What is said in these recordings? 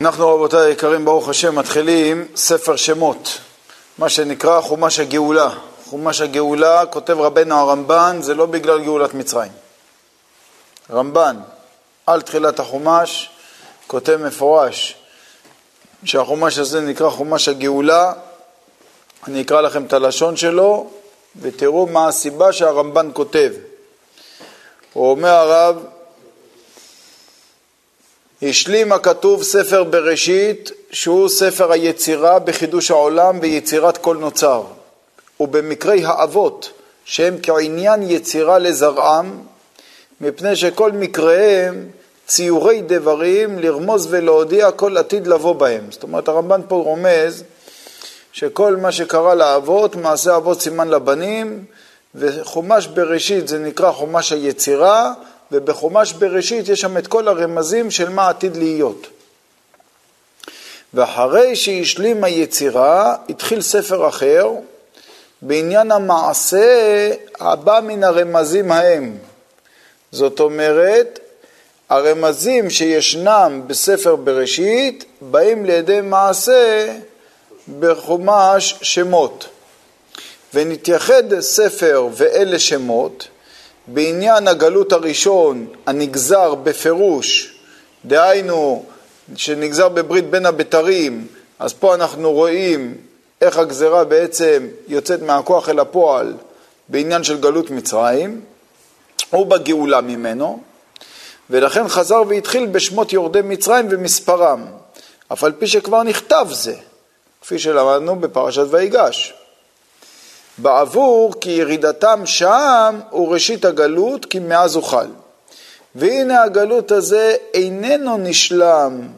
אנחנו רבותיי היקרים, ברוך השם, מתחילים ספר שמות, מה שנקרא חומש הגאולה. חומש הגאולה, כותב רבנו הרמב"ן, זה לא בגלל גאולת מצרים. רמב"ן, על תחילת החומש, כותב מפורש שהחומש הזה נקרא חומש הגאולה. אני אקרא לכם את הלשון שלו ותראו מה הסיבה שהרמב"ן כותב. הוא אומר הרב, השלים הכתוב ספר בראשית, שהוא ספר היצירה בחידוש העולם ויצירת כל נוצר. ובמקרי האבות, שהם כעניין יצירה לזרעם, מפני שכל מקריהם ציורי דברים לרמוז ולהודיע כל עתיד לבוא בהם. זאת אומרת, הרמב"ן פה רומז שכל מה שקרה לאבות, מעשה אבות סימן לבנים, וחומש בראשית זה נקרא חומש היצירה, ובחומש בראשית יש שם את כל הרמזים של מה עתיד להיות. ואחרי שהשלים היצירה, התחיל ספר אחר בעניין המעשה הבא מן הרמזים ההם. זאת אומרת, הרמזים שישנם בספר בראשית באים לידי מעשה בחומש שמות. ונתייחד ספר ואלה שמות בעניין הגלות הראשון הנגזר בפירוש, דהיינו שנגזר בברית בין הבתרים, אז פה אנחנו רואים איך הגזרה בעצם יוצאת מהכוח אל הפועל בעניין של גלות מצרים, ובגאולה ממנו, ולכן חזר והתחיל בשמות יורדי מצרים ומספרם, אף על פי שכבר נכתב זה, כפי שלמדנו בפרשת ויגש. בעבור כי ירידתם שם הוא ראשית הגלות, כי מאז אוכל. והנה הגלות הזה איננו נשלם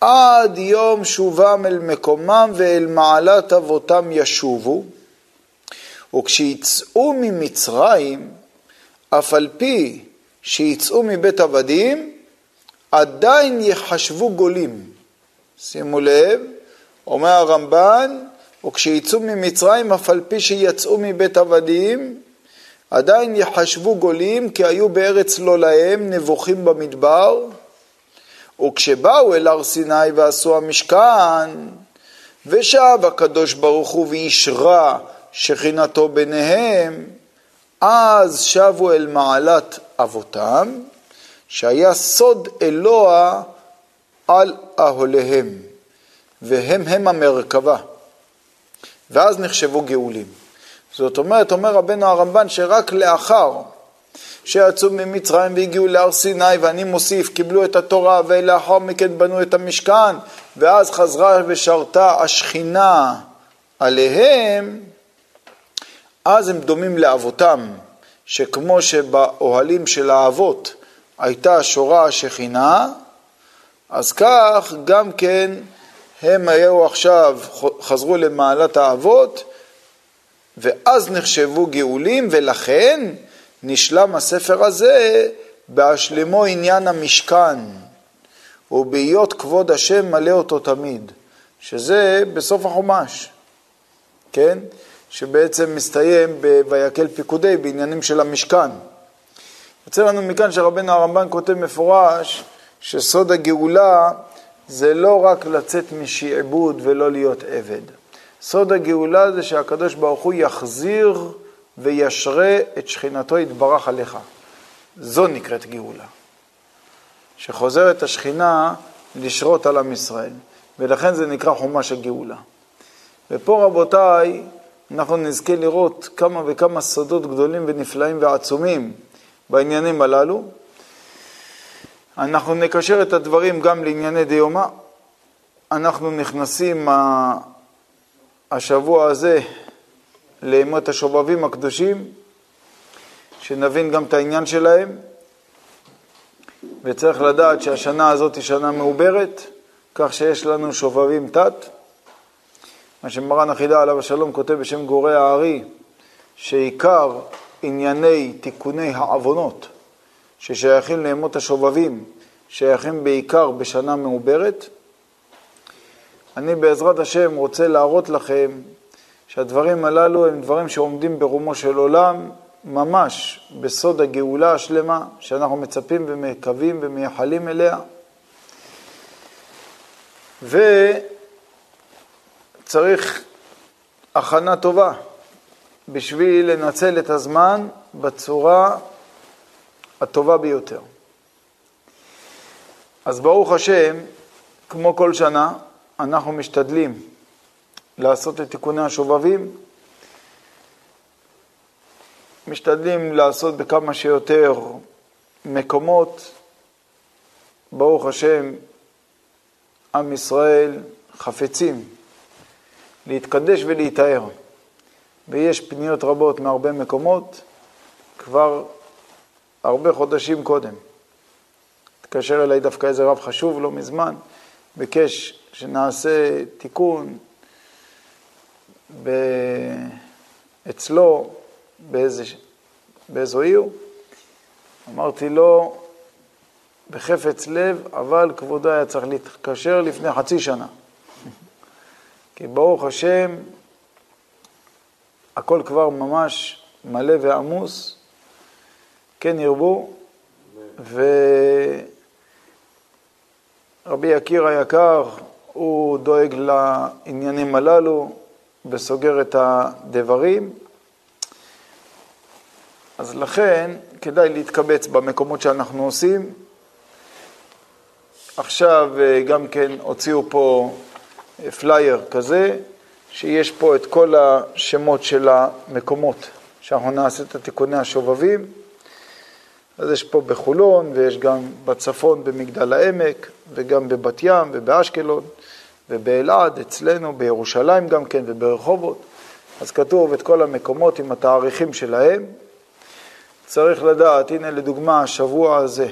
עד יום שובם אל מקומם ואל מעלת אבותם ישובו. וכשיצאו ממצרים, אף על פי שיצאו מבית עבדים, עדיין יחשבו גולים. שימו לב, אומר הרמב"ן, וכשיצאו ממצרים, אף על פי שיצאו מבית עבדים, עדיין יחשבו גולים, כי היו בארץ לא להם, נבוכים במדבר. וכשבאו אל הר סיני ועשו המשכן, ושב הקדוש ברוך הוא ואישרה שכינתו ביניהם, אז שבו אל מעלת אבותם, שהיה סוד אלוה על אהליהם, והם הם המרכבה. ואז נחשבו גאולים. זאת אומרת, אומר רבנו הרמב"ן שרק לאחר שיצאו ממצרים והגיעו להר סיני, ואני מוסיף, קיבלו את התורה, ולאחר מכן בנו את המשכן, ואז חזרה ושרתה השכינה עליהם, אז הם דומים לאבותם, שכמו שבאוהלים של האבות הייתה שורה השכינה, אז כך גם כן הם היו עכשיו, חזרו למעלת האבות, ואז נחשבו גאולים, ולכן נשלם הספר הזה בהשלמו עניין המשכן, ובהיות כבוד השם מלא אותו תמיד, שזה בסוף החומש, כן? שבעצם מסתיים ב"ויקל פיקודי" בעניינים של המשכן. יוצא לנו מכאן שרבנו הרמב"ן כותב מפורש שסוד הגאולה זה לא רק לצאת משעבוד ולא להיות עבד. סוד הגאולה זה שהקדוש ברוך הוא יחזיר וישרה את שכינתו יתברך עליך. זו נקראת גאולה. שחוזרת השכינה לשרות על עם ישראל, ולכן זה נקרא חומש הגאולה. ופה רבותיי, אנחנו נזכה לראות כמה וכמה סודות גדולים ונפלאים ועצומים בעניינים הללו. אנחנו נקשר את הדברים גם לענייני דיומא. אנחנו נכנסים השבוע הזה לימות השובבים הקדושים, שנבין גם את העניין שלהם, וצריך לדעת שהשנה הזאת היא שנה מעוברת, כך שיש לנו שובבים תת. מה שמרן החידה עליו השלום כותב בשם גורי הארי, שעיקר ענייני תיקוני העוונות ששייכים לימות השובבים, שייכים בעיקר בשנה מעוברת. אני בעזרת השם רוצה להראות לכם שהדברים הללו הם דברים שעומדים ברומו של עולם, ממש בסוד הגאולה השלמה, שאנחנו מצפים ומקווים ומייחלים אליה. וצריך הכנה טובה בשביל לנצל את הזמן בצורה הטובה ביותר. אז ברוך השם, כמו כל שנה, אנחנו משתדלים לעשות את תיקוני השובבים, משתדלים לעשות בכמה שיותר מקומות. ברוך השם, עם ישראל חפצים להתקדש ולהיטהר. ויש פניות רבות מהרבה מקומות כבר הרבה חודשים קודם. התקשר אליי דווקא איזה רב חשוב לא מזמן, ביקש שנעשה תיקון ב... אצלו באיזה, באיזו עיר. אמרתי לו, בחפץ לב, אבל כבודו היה צריך להתקשר לפני חצי שנה. כי ברוך השם, הכל כבר ממש מלא ועמוס, כן ירבו, ורבי יקיר היקר, הוא דואג לעניינים הללו וסוגר את הדברים. אז לכן כדאי להתקבץ במקומות שאנחנו עושים. עכשיו אה, גם כן הוציאו פה אה, פלייר כזה, שיש פה את כל השמות של המקומות שאנחנו נעשה את התיקוני השובבים. אז יש פה בחולון, ויש גם בצפון במגדל העמק, וגם בבת ים ובאשקלון, ובאלעד, אצלנו, בירושלים גם כן, וברחובות. אז כתוב את כל המקומות עם התאריכים שלהם. צריך לדעת, הנה לדוגמה, השבוע הזה,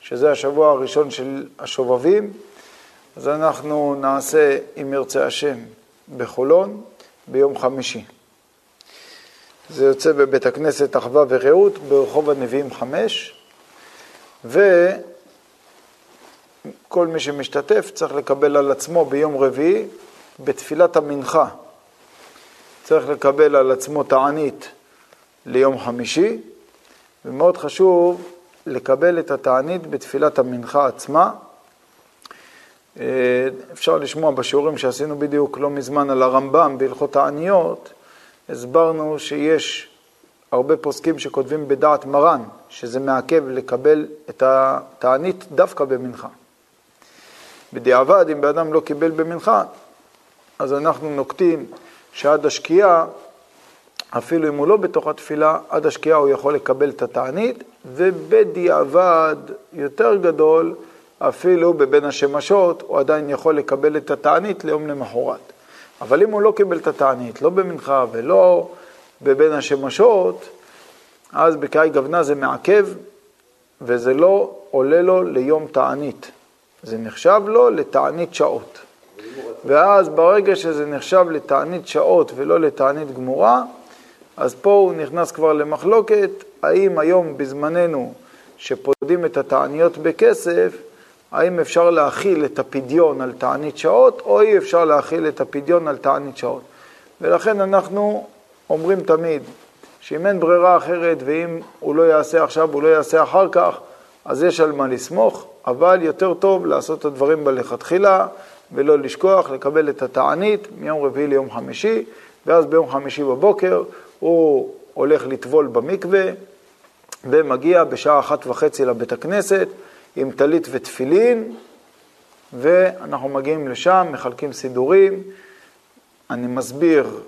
שזה השבוע הראשון של השובבים, אז אנחנו נעשה, אם ירצה השם, בחולון ביום חמישי. זה יוצא בבית הכנסת אחווה ורעות ברחוב הנביאים חמש, וכל מי שמשתתף צריך לקבל על עצמו ביום רביעי בתפילת המנחה. צריך לקבל על עצמו תענית ליום חמישי, ומאוד חשוב לקבל את התענית בתפילת המנחה עצמה. אה, אפשר לשמוע בשיעורים שעשינו בדיוק לא מזמן על הרמב"ם בהלכות העניות, הסברנו שיש הרבה פוסקים שכותבים בדעת מרן, שזה מעכב לקבל את התענית דווקא במנחה. בדיעבד, אם בן אדם לא קיבל במנחה, אז אנחנו נוקטים שעד השקיעה אפילו אם הוא לא בתוך התפילה, עד השקיעה הוא יכול לקבל את התענית, ובדיעבד יותר גדול, אפילו בבין השמשות, הוא עדיין יכול לקבל את התענית ליום למחרת. אבל אם הוא לא קיבל את התענית, לא במנחה ולא בבין השמשות, אז בקאי גוונה זה מעכב, וזה לא עולה לו ליום תענית. זה נחשב לו לתענית שעות. ואז ברגע שזה נחשב לתענית שעות ולא לתענית גמורה, אז פה הוא נכנס כבר למחלוקת, האם היום בזמננו, שפודים את התעניות בכסף, האם אפשר להכיל את הפדיון על תענית שעות, או אי אפשר להכיל את הפדיון על תענית שעות. ולכן אנחנו אומרים תמיד, שאם אין ברירה אחרת, ואם הוא לא יעשה עכשיו, הוא לא יעשה אחר כך, אז יש על מה לסמוך, אבל יותר טוב לעשות את הדברים בלכתחילה, ולא לשכוח, לקבל את התענית מיום רביעי ליום חמישי, ואז ביום חמישי בבוקר הוא הולך לטבול במקווה ומגיע בשעה אחת וחצי לבית הכנסת עם טלית ותפילין, ואנחנו מגיעים לשם, מחלקים סידורים. אני מסביר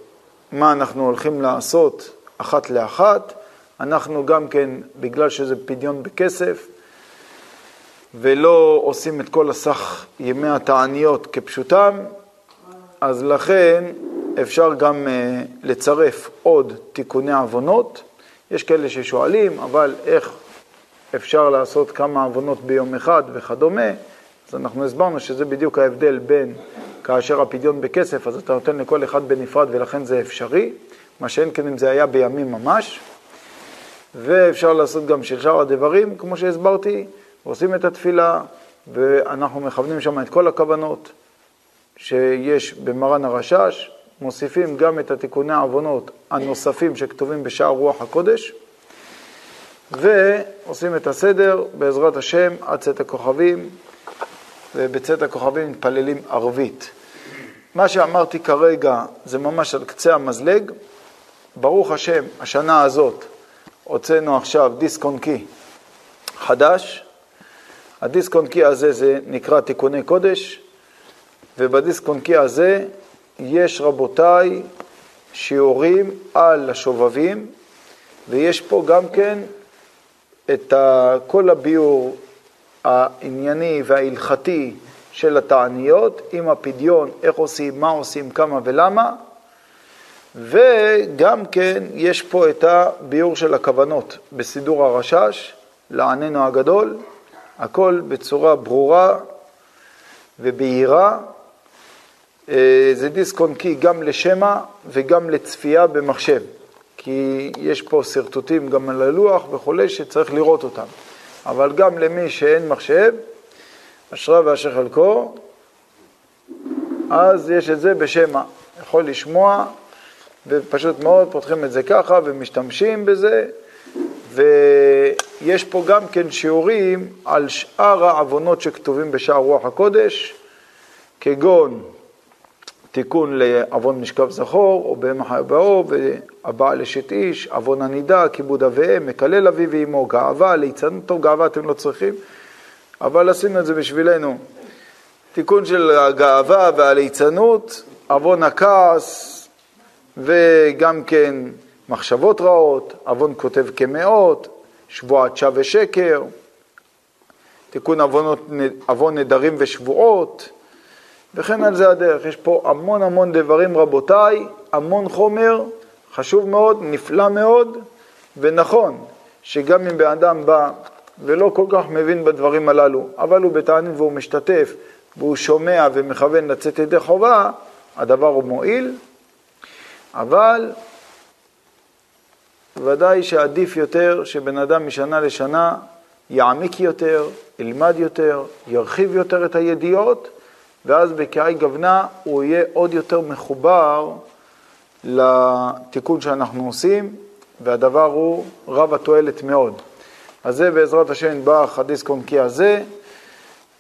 מה אנחנו הולכים לעשות אחת לאחת. אנחנו גם כן, בגלל שזה פדיון בכסף, ולא עושים את כל הסך ימי התעניות כפשוטם, אז לכן אפשר גם uh, לצרף עוד תיקוני עוונות. יש כאלה ששואלים, אבל איך אפשר לעשות כמה עוונות ביום אחד וכדומה? אז אנחנו הסברנו שזה בדיוק ההבדל בין כאשר הפדיון בכסף, אז אתה נותן לכל אחד בנפרד ולכן זה אפשרי, מה שאין כן אם זה היה בימים ממש. ואפשר לעשות גם של שאר הדברים, כמו שהסברתי, עושים את התפילה, ואנחנו מכוונים שם את כל הכוונות שיש במרן הרשש, מוסיפים גם את התיקוני העוונות הנוספים שכתובים בשער רוח הקודש, ועושים את הסדר בעזרת השם עד צאת הכוכבים, ובצאת הכוכבים מתפללים ערבית. מה שאמרתי כרגע זה ממש על קצה המזלג. ברוך השם, השנה הזאת הוצאנו עכשיו דיסק און קי חדש. הדיסק און קי הזה זה נקרא תיקוני קודש, ובדיסק און קי הזה יש, רבותיי, שיעורים על השובבים, ויש פה גם כן את כל הביאור הענייני וההלכתי של התעניות, עם הפדיון, איך עושים, מה עושים, כמה ולמה, וגם כן יש פה את הביאור של הכוונות בסידור הרשש, לעננו הגדול, הכל בצורה ברורה ובהירה. אה, זה דיסק און קי גם לשמע וגם לצפייה במחשב, כי יש פה שרטוטים גם על הלוח וכולי שצריך לראות אותם. אבל גם למי שאין מחשב, אשרה ואשר חלקו, אז יש את זה בשמע. יכול לשמוע, ופשוט מאוד פותחים את זה ככה ומשתמשים בזה, ויש פה גם כן שיעורים על שאר העוונות שכתובים בשער רוח הקודש, כגון תיקון לעוון משכב זכור, או בהמה חיה באור, והבעל אשת איש, עוון הנידה, כיבוד אביהם, מקלל אבי ואמו, גאווה, ליצנות, טוב, גאווה אתם לא צריכים, אבל עשינו את זה בשבילנו. תיקון של הגאווה והליצנות, עוון הכעס, וגם כן מחשבות רעות, עוון כותב כמאות, שבועת שווא ושקר, תיקון עוון נדרים ושבועות, וכן על זה הדרך. יש פה המון המון דברים, רבותיי, המון חומר, חשוב מאוד, נפלא מאוד, ונכון שגם אם בן אדם בא ולא כל כך מבין בדברים הללו, אבל הוא בתענית והוא משתתף, והוא שומע ומכוון לצאת ידי חובה, הדבר הוא מועיל, אבל ודאי שעדיף יותר שבן אדם משנה לשנה יעמיק יותר, ילמד יותר, ירחיב יותר את הידיעות, ואז בקעי גוונה הוא יהיה עוד יותר מחובר לתיקון שאנחנו עושים, והדבר הוא רב התועלת מאוד. אז זה בעזרת השם נדבך הדיסק-און-קי הזה,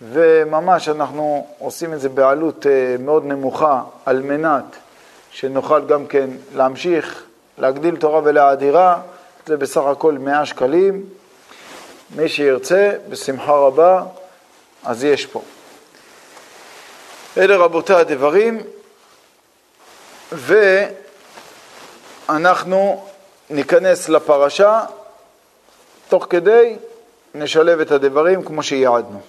וממש אנחנו עושים את זה בעלות אה, מאוד נמוכה על מנת שנוכל גם כן להמשיך, להגדיל תורה ולהאדירה, זה בסך הכל 100 שקלים. מי שירצה, בשמחה רבה, אז יש פה. אלה רבותי הדברים, ואנחנו ניכנס לפרשה, תוך כדי נשלב את הדברים כמו שיעדנו.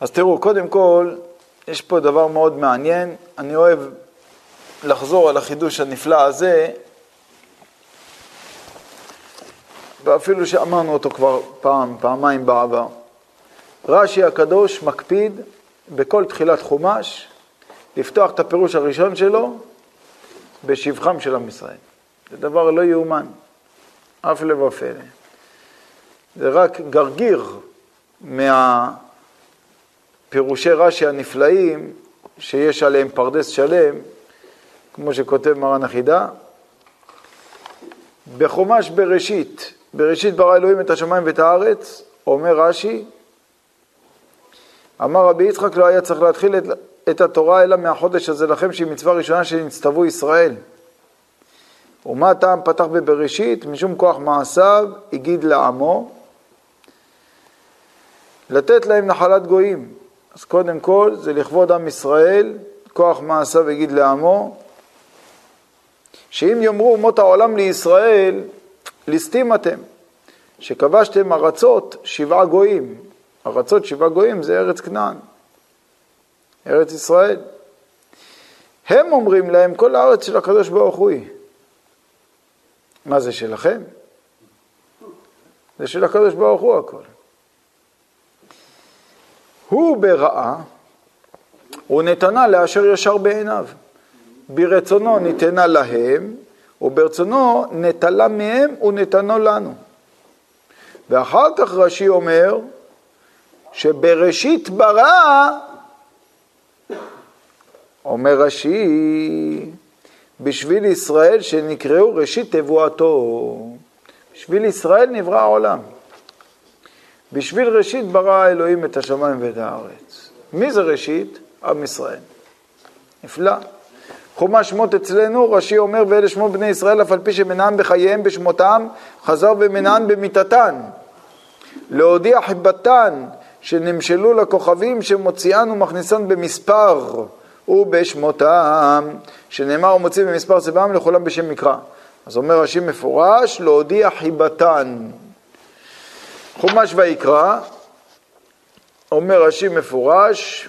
אז תראו, קודם כל, יש פה דבר מאוד מעניין, אני אוהב לחזור על החידוש הנפלא הזה, ואפילו שאמרנו אותו כבר פעם, פעמיים בעבר. רש"י הקדוש מקפיד בכל תחילת חומש לפתוח את הפירוש הראשון שלו בשבחם של עם ישראל. זה דבר לא יאומן, אף לבא ופלא. זה רק גרגיר מהפירושי רש"י הנפלאים שיש עליהם פרדס שלם, כמו שכותב מרן החידה. בחומש בראשית, בראשית ברא אלוהים את השמיים ואת הארץ, אומר רש"י, אמר רבי יצחק לא היה צריך להתחיל את, את התורה אלא מהחודש הזה לכם שהיא מצווה ראשונה שנצטוו ישראל. ומה הטעם פתח בבראשית? משום כוח מעשיו הגיד לעמו לתת להם נחלת גויים. אז קודם כל זה לכבוד עם ישראל, כוח מעשיו הגיד לעמו, שאם יאמרו אומות העולם לישראל, ליסטים אתם, שכבשתם ארצות שבעה גויים. ארצות שבעה גויים זה ארץ כנען, ארץ ישראל. הם אומרים להם, כל הארץ של הקדוש ברוך הוא היא. מה זה שלכם? זה של הקדוש ברוך הוא הכל. הוא ברעה, הוא נתנה לאשר ישר בעיניו. ברצונו ניתנה להם, וברצונו נטלה מהם ונתנו לנו. ואחר כך רש"י אומר, שבראשית ברא, אומר רש"י, בשביל ישראל שנקראו ראשית תבואתו, בשביל ישראל נברא העולם. בשביל ראשית ברא אלוהים את השמיים ואת הארץ. מי זה ראשית? עם ישראל. נפלא. חומש שמות אצלנו, רש"י אומר, ואלה שמות בני ישראל, אף על פי שמנעם בחייהם בשמותם, חזר ומנען במיתתן. להודיע חיבתן, שנמשלו לכוכבים, שמוציאן ומכניסן במספר, ובשמותם, שנאמר ומוציא במספר צבעם לכולם בשם מקרא. אז אומר רש"י מפורש, להודיע חיבתן. חומש ויקרא, אומר רש"י מפורש,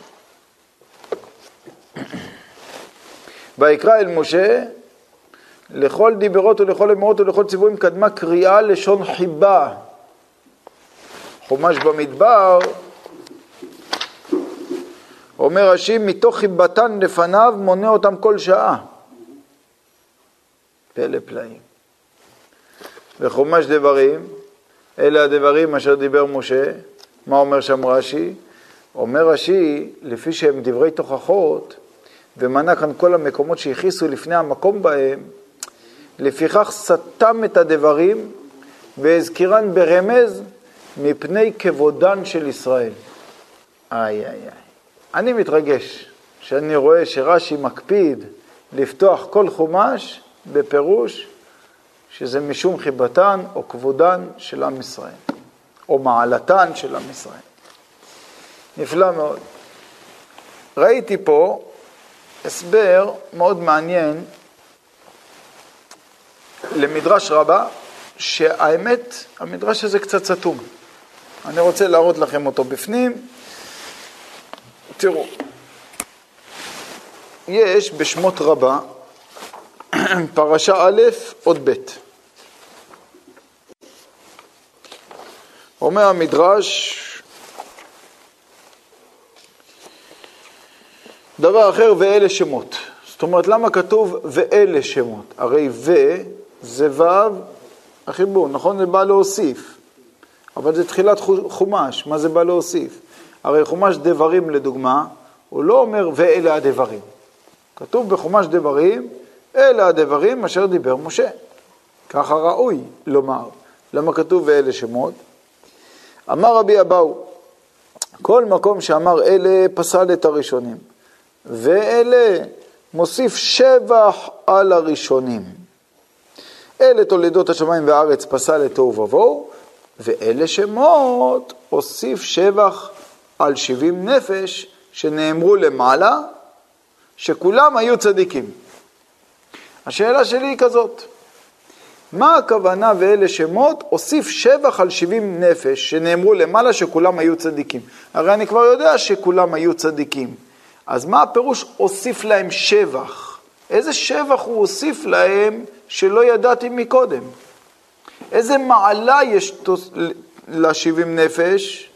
ויקרא אל משה, לכל דיברות ולכל אמרות ולכל ציוויים קדמה קריאה לשון חיבה. חומש במדבר, אומר רש"י, מתוך חיבתן לפניו מונה אותם כל שעה. פלא פלאים. וחומש דברים, אלה הדברים אשר דיבר משה, מה אומר שם רש"י? אומר רש"י, לפי שהם דברי תוכחות, ומנה כאן כל המקומות שהכיסו לפני המקום בהם, לפיכך סתם את הדברים והזכירן ברמז מפני כבודן של ישראל. איי איי איי. אני מתרגש שאני רואה שרש"י מקפיד לפתוח כל חומש בפירוש שזה משום חיבתן או כבודן של עם ישראל, או מעלתן של עם ישראל. נפלא מאוד. ראיתי פה הסבר מאוד מעניין למדרש רבה, שהאמת, המדרש הזה קצת סתום. אני רוצה להראות לכם אותו בפנים. תראו, יש בשמות רבה, פרשה א', עוד ב'. אומר המדרש, דבר אחר, ואלה שמות. זאת אומרת, למה כתוב ואלה שמות? הרי ו זה ו' החיבור, נכון? זה בא להוסיף. אבל זה תחילת חומש, מה זה בא להוסיף? הרי חומש דברים לדוגמה, הוא לא אומר ואלה הדברים. כתוב בחומש דברים, אלה הדברים אשר דיבר משה. ככה ראוי לומר. למה כתוב ואלה שמות? אמר רבי אבאו, כל מקום שאמר אלה פסל את הראשונים, ואלה מוסיף שבח על הראשונים. אלה תולדות השמיים והארץ פסל את תוהו ובוהו, ואלה שמות הוסיף שבח על שבעים נפש שנאמרו למעלה, שכולם היו צדיקים. השאלה שלי היא כזאת, מה הכוונה ואלה שמות? הוסיף שבח על שבעים נפש שנאמרו למעלה שכולם היו צדיקים. הרי אני כבר יודע שכולם היו צדיקים. אז מה הפירוש הוסיף להם שבח? איזה שבח הוא הוסיף להם שלא ידעתי מקודם? איזה מעלה יש לשבעים נפש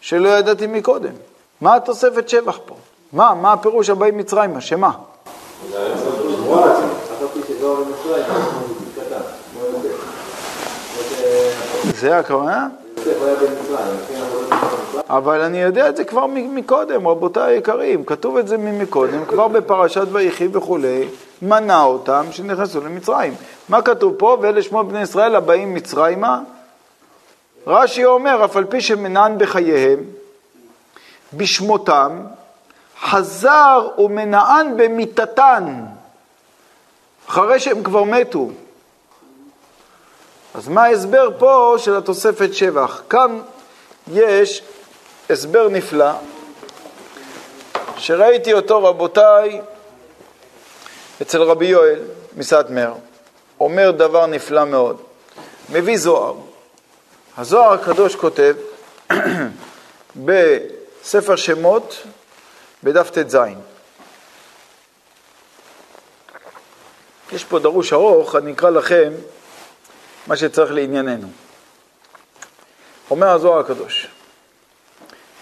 שלא ידעתי מקודם? מה התוספת שבח פה? מה, מה הפירוש הבאים מצרימה? שמה? זה הכוונה? אבל אני יודע את זה כבר מקודם, רבותיי היקרים, כתוב את זה ממקודם, כבר בפרשת ויחי וכולי, מנה אותם שנכנסו למצרים. מה כתוב פה? ואלה שמות בני ישראל הבאים מצרימה. רש"י אומר, אף על פי שמנען בחייהם, בשמותם, חזר ומנען במיתתן, אחרי שהם כבר מתו. אז מה ההסבר פה של התוספת שבח? כאן יש הסבר נפלא, שראיתי אותו, רבותיי, אצל רבי יואל מסטמר, אומר דבר נפלא מאוד. מביא זוהר. הזוהר הקדוש כותב בספר שמות, בדף ט"ז. יש פה דרוש ארוך, אני אקרא לכם מה שצריך לענייננו. אומר הזוהר הקדוש,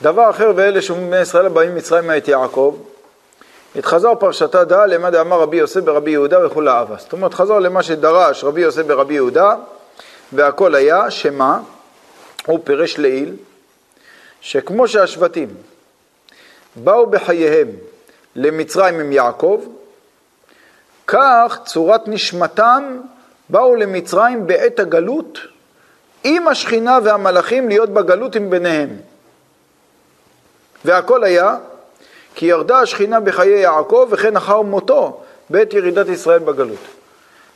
דבר אחר ואלה שאומרים בני ישראל הבאים מצרימה את יעקב, התחזר פרשתה דא למה דאמר רבי יוסף ברבי יהודה וכולי אהבה. זאת אומרת, חזר למה שדרש רבי יוסף ברבי יהודה, והכל היה, שמה? הוא פירש לעיל, שכמו שהשבטים באו בחייהם למצרים עם יעקב, כך צורת נשמתם באו למצרים בעת הגלות עם השכינה והמלאכים להיות בגלות עם ביניהם. והכל היה כי ירדה השכינה בחיי יעקב וכן אחר מותו בעת ירידת ישראל בגלות.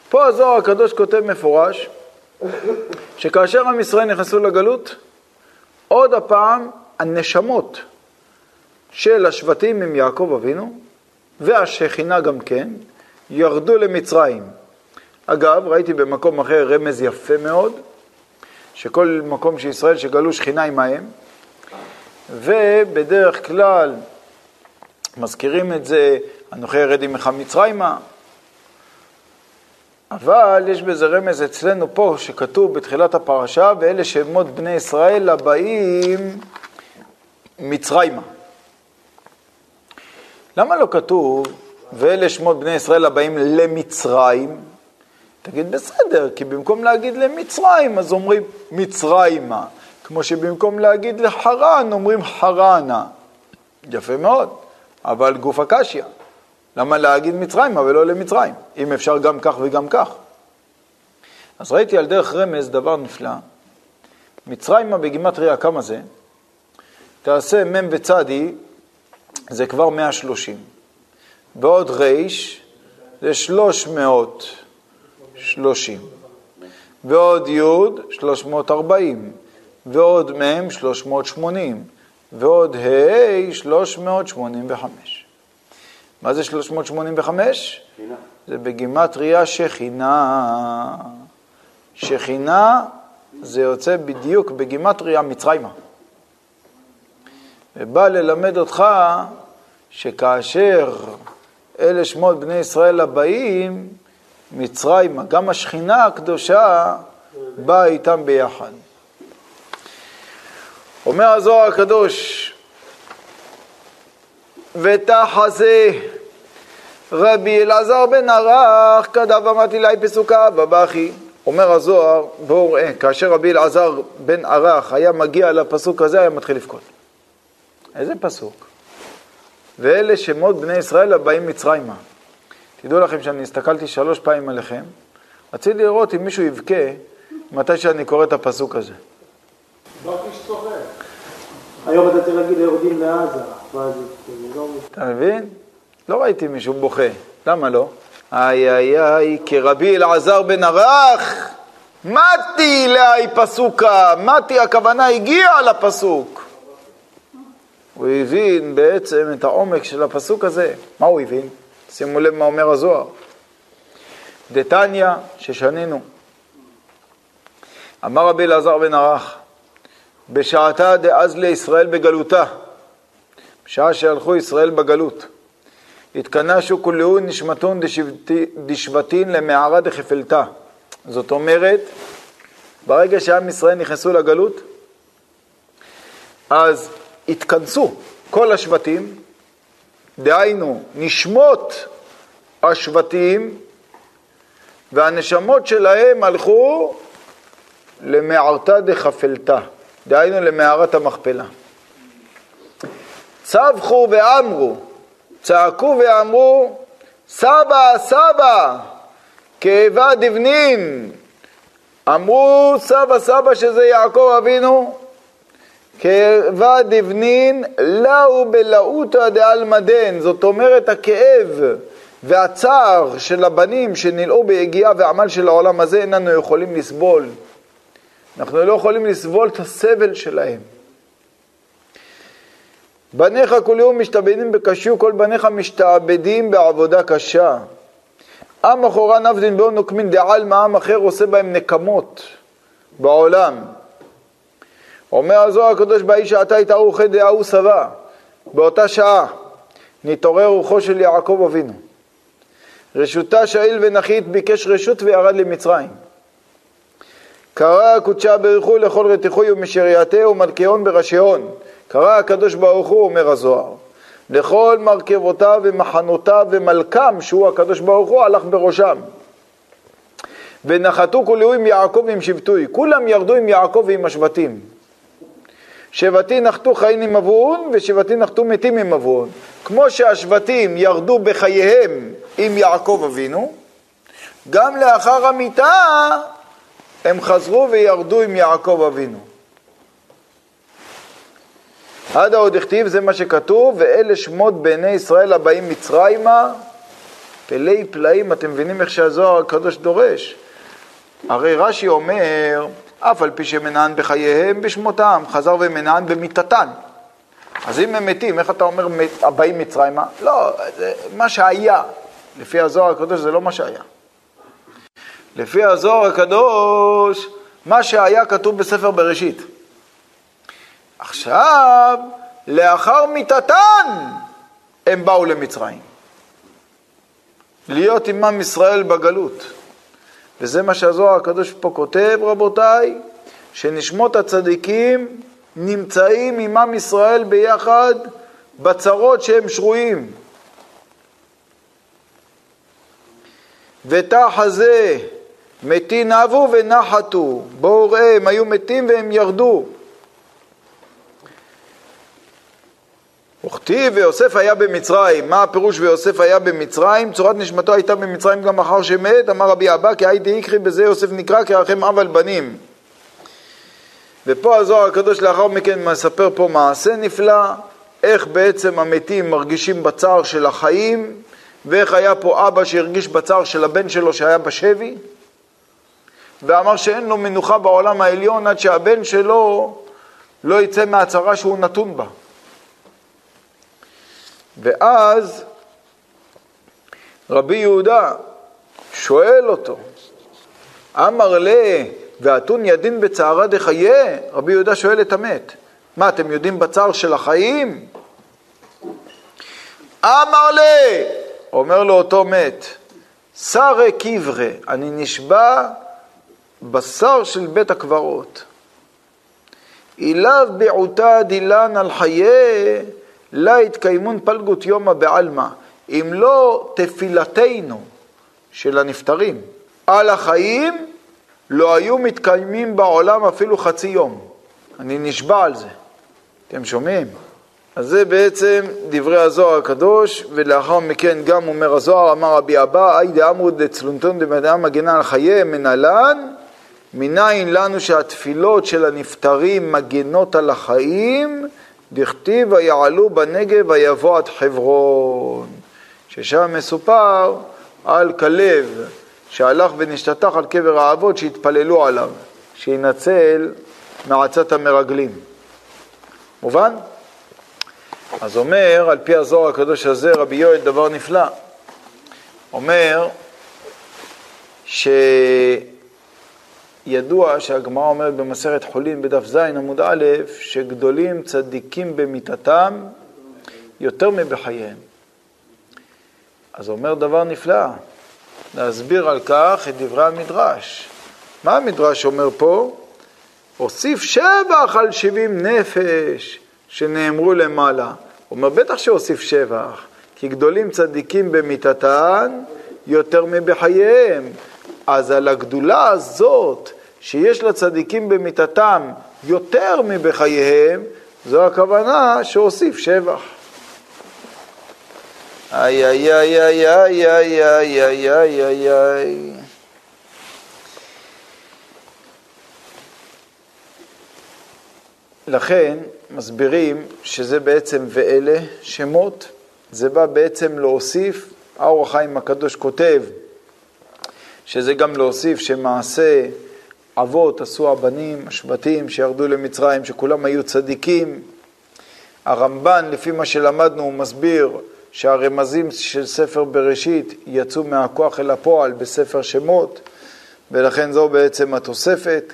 פה הזוהר הקדוש כותב מפורש שכאשר עם ישראל נכנסו לגלות, עוד הפעם הנשמות של השבטים עם יעקב אבינו, והשכינה גם כן, ירדו למצרים. אגב, ראיתי במקום אחר רמז יפה מאוד, שכל מקום שישראל שגלו שכינה עמהם, ובדרך כלל מזכירים את זה, אנוכי ירד עמך מצרימה, אבל יש בזה רמז אצלנו פה, שכתוב בתחילת הפרשה, ואלה שמות בני ישראל הבאים מצרימה. למה לא כתוב, ואלה שמות בני ישראל הבאים למצרים? תגיד בסדר, כי במקום להגיד למצרים, אז אומרים מצרימה. כמו שבמקום להגיד לחרן, אומרים חרנה. יפה מאוד, אבל גוף הקשיא. למה להגיד מצרימה ולא למצרים, אם אפשר גם כך וגם כך? אז ראיתי על דרך רמז דבר נפלא. מצרימה בגימטריה כמה זה? תעשה מ' וצדי, זה כבר 130. ועוד ריש, זה 330. ועוד י', 340. ועוד מ', 380. ועוד ה', 385. מה זה 385? שכינה. זה בגימטריה שכינה. שכינה זה יוצא בדיוק בגימטריה מצרימה. ובא ללמד אותך שכאשר אלה שמות בני ישראל הבאים, מצרימה, גם השכינה הקדושה באה איתם ביחד. אומר הזוהר הקדוש, ותחזה רבי אלעזר בן ערך כדב אמרתי לי פסוקה בבכי. אומר הזוהר, בואו ראה, כאשר רבי אלעזר בן ערך היה מגיע לפסוק הזה, היה מתחיל לבכות. איזה פסוק? ואלה שמות בני ישראל הבאים מצרימה. תדעו לכם שאני הסתכלתי שלוש פעמים עליכם, רציתי לראות אם מישהו יבכה מתי שאני קורא את הפסוק הזה. היום אתה צריך להגיד יורדים לעזה. אתה מבין? לא ראיתי מישהו בוכה. למה לא? איי איי איי, כרבי אלעזר בן ערך, מתי לאי פסוקה, מתי הכוונה הגיעה לפסוק. הוא הבין בעצם את העומק של הפסוק הזה. מה הוא הבין? שימו לב מה אומר הזוהר. דתניא, ששנינו. אמר רבי אלעזר בן ערך, בשעתה דאז לישראל בגלותה, בשעה שהלכו ישראל בגלות. התכנסו כולהו נשמתון דשבטין למערה דחפלתה. זאת אומרת, ברגע שעם ישראל נכנסו לגלות, אז התכנסו כל השבטים, דהיינו, נשמות השבטים והנשמות שלהם הלכו למערתה דחפלתה, דהיינו למערת המכפלה. צווחו ואמרו, צעקו ואמרו, סבא, סבא, כאבה דבנין. אמרו סבא, סבא, שזה יעקב אבינו, כאבה דבנין, לאו בלאותא דעלמא דן. זאת אומרת, הכאב והצער של הבנים שנלאו ביגיעה ועמל של העולם הזה, איננו יכולים לסבול. אנחנו לא יכולים לסבול את הסבל שלהם. בניך כל יום משתעבדים בקשיו, כל בניך משתעבדים בעבודה קשה. עם אחורה נבדין באו נוקמין דעלמא, עם אחר עושה בהם נקמות בעולם. אומר הזוהר הקדוש באי שעתה התארו חד דההוא שבע, באותה שעה נתעורר רוחו של יעקב אבינו. רשותה שאיל ונחית ביקש רשות וירד למצרים. קרא קודשה ברכו לכל רתיחוי ומשרייתהו ומלכיון בראשיון. קרא הקדוש ברוך הוא, אומר הזוהר, לכל מרכבותיו ומחנותיו ומלכם, שהוא הקדוש ברוך הוא, הלך בראשם. ונחתו כולו עם יעקב ועם שבטוי, כולם ירדו עם יעקב ועם השבטים. שבטי נחתו חיים עם אבון, ושבטי נחתו מתים עם אבון. כמו שהשבטים ירדו בחייהם עם יעקב אבינו, גם לאחר המיטה הם חזרו וירדו עם יעקב אבינו. עד עוד הכתיב, זה מה שכתוב, ואלה שמות בני ישראל הבאים מצרימה, פלאי פלאים, אתם מבינים איך שהזוהר הקדוש דורש. הרי רש"י אומר, אף על פי שמנען בחייהם בשמותם, חזר ומנען במיתתן. אז אם הם מתים, איך אתה אומר הבאים מצרימה? לא, זה מה שהיה. לפי הזוהר הקדוש זה לא מה שהיה. לפי הזוהר הקדוש, מה שהיה כתוב בספר בראשית. עכשיו, לאחר מיתתן, הם באו למצרים. להיות עמם ישראל בגלות. וזה מה שהזוהר הקדוש פה כותב, רבותיי, שנשמות הצדיקים נמצאים עמם ישראל ביחד בצרות שהם שרויים. ותחזה מתים נבו ונחתו, בואו ראה, הם היו מתים והם ירדו. וכתיב ויוסף היה במצרים, מה הפירוש ויוסף היה במצרים? צורת נשמתו הייתה במצרים גם אחר שמת, אמר רבי אבא כי הייתי איקחי בזה יוסף נקרא כרחם אב על בנים. ופה הזוהר הקדוש לאחר מכן מספר פה מעשה נפלא, איך בעצם המתים מרגישים בצער של החיים, ואיך היה פה אבא שהרגיש בצער של הבן שלו שהיה בשבי, ואמר שאין לו מנוחה בעולם העליון עד שהבן שלו לא יצא מהצרה שהוא נתון בה. ואז רבי יהודה שואל אותו, אמר לה, ואתון ידין בצערה דחיה? רבי יהודה שואל את המת, מה, אתם יודעים בצער של החיים? אמר לה, אומר לו אותו מת, שרה קברה, אני נשבע בשר של בית הקברות. אילב בעותה דילן על חיי לה התקיימון פלגות יומא בעלמא, אם לא תפילתנו של הנפטרים על החיים, לא היו מתקיימים בעולם אפילו חצי יום. אני נשבע על זה. אתם שומעים? אז זה בעצם דברי הזוהר הקדוש, ולאחר מכן גם אומר הזוהר, אמר רבי אבא, אי דאמרו דצלונתון דמדעה מגנה על חייהם מנהלן, מניין לנו שהתפילות של הנפטרים מגנות על החיים, דכתיב ויעלו בנגב ויבוא עד חברון, ששם מסופר על כלב שהלך ונשתטח על קבר האבות שהתפללו עליו, שינצל מעצת המרגלים. מובן? אז אומר, על פי הזוהר הקדוש הזה, רבי יואל, דבר נפלא. אומר שידוע שהגמרא אומרת במסכת חולין בדף ז עמוד א', שגדולים צדיקים במיתתם יותר מבחייהם. אז אומר דבר נפלא, להסביר על כך את דברי המדרש. מה המדרש אומר פה? הוסיף שבח על שבעים נפש שנאמרו למעלה. הוא אומר, בטח שהוסיף שבח, כי גדולים צדיקים במיתתן יותר מבחייהם. אז על הגדולה הזאת שיש לצדיקים במיתתם יותר מבחייהם, זו הכוונה שהוסיף שבח. איי איי איי איי איי איי איי איי איי איי לכן מסבירים שזה בעצם ואלה שמות, זה בא בעצם להוסיף, האור החיים הקדוש כותב שזה גם להוסיף שמעשה אבות עשו הבנים, השבטים שירדו למצרים, שכולם היו צדיקים. הרמב"ן, לפי מה שלמדנו, הוא מסביר שהרמזים של ספר בראשית יצאו מהכוח אל הפועל בספר שמות, ולכן זו בעצם התוספת.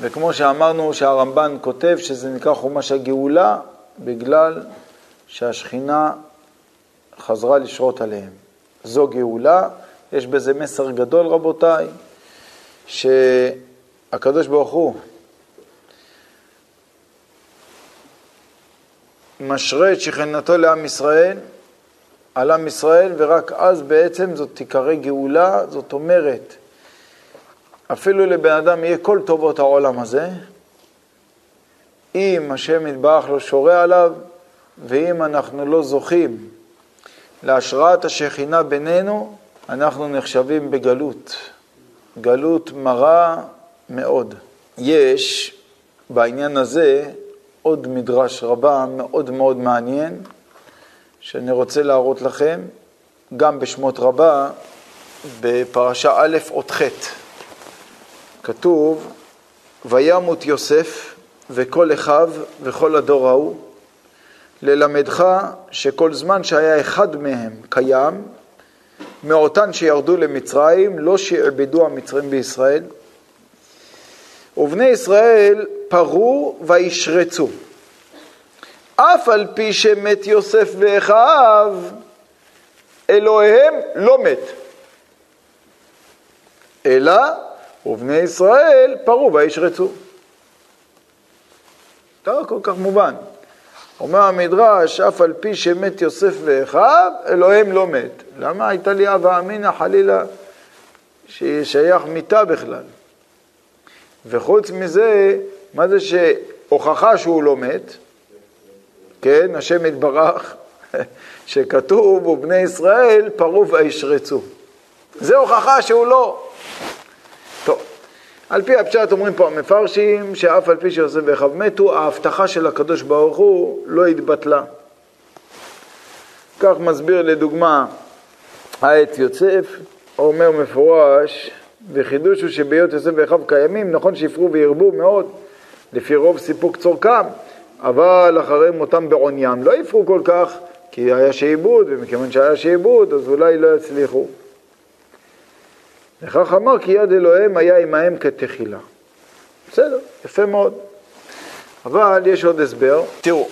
וכמו שאמרנו שהרמב"ן כותב שזה נקרא חומש הגאולה, בגלל שהשכינה חזרה לשרות עליהם. זו גאולה, יש בזה מסר גדול רבותיי, שהקדוש ברוך הוא משרה את שכנתו לעם ישראל, על עם ישראל, ורק אז בעצם זאת תיקרא גאולה, זאת אומרת, אפילו לבן אדם יהיה כל טובות העולם הזה, אם השם יתברך לא שורה עליו, ואם אנחנו לא זוכים להשראת השכינה בינינו, אנחנו נחשבים בגלות. גלות מרה מאוד. יש בעניין הזה עוד מדרש רבה מאוד מאוד מעניין, שאני רוצה להראות לכם, גם בשמות רבה, בפרשה א' אות ח', כתוב, וימות יוסף וכל אחיו וכל הדור ההוא, ללמדך שכל זמן שהיה אחד מהם קיים, מאותן שירדו למצרים, לא שעבדו המצרים בישראל. ובני ישראל פרו וישרצו. אף על פי שמת יוסף ואחיו, אלוהיהם לא מת. אלא ובני ישראל פרו וישרצו. לא כל כך מובן. אומר המדרש, אף על פי שמת יוסף ואחיו, אלוהים לא מת. למה הייתה לי אבא אמינא חלילה ששייך מיתה בכלל? וחוץ מזה, מה זה שהוכחה שהוא לא מת? כן, השם יתברך, שכתוב, ובני ישראל פרו וישרצו. זה הוכחה שהוא לא. על פי הפשט אומרים פה המפרשים, שאף על פי שיוסף ואחיו מתו, ההבטחה של הקדוש ברוך הוא לא התבטלה. כך מסביר לדוגמה העץ יוסף, אומר מפורש, וחידוש הוא שבהיות יוסף ואחיו קיימים, נכון שיפרו וירבו מאוד, לפי רוב סיפוק צורכם, אבל אחרי מותם בעוניים לא יפרו כל כך, כי היה שעבוד, ומכיוון שהיה שעבוד, אז אולי לא יצליחו. וכך אמר כי יד אלוהים היה עמהם כתחילה. בסדר, יפה מאוד. אבל יש עוד הסבר. תראו,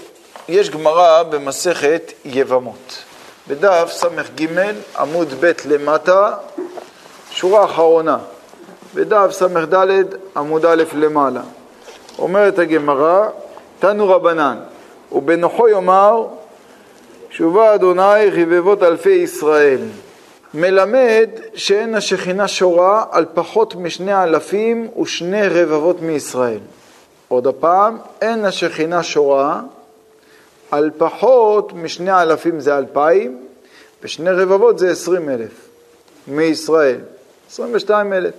יש גמרא במסכת יבמות. בדף ס"ג עמוד ב' למטה, שורה אחרונה. בדף ס"ד עמוד א' למעלה. אומרת הגמרא, תנו רבנן, ובנוחו יאמר, שובה אדוני חיבבות אלפי ישראל. מלמד שאין השכינה שורה על פחות משני אלפים ושני רבבות מישראל. עוד הפעם, אין השכינה שורה על פחות משני אלפים זה אלפיים, ושני רבבות זה עשרים אלף מישראל. עשרים ושתיים אלף.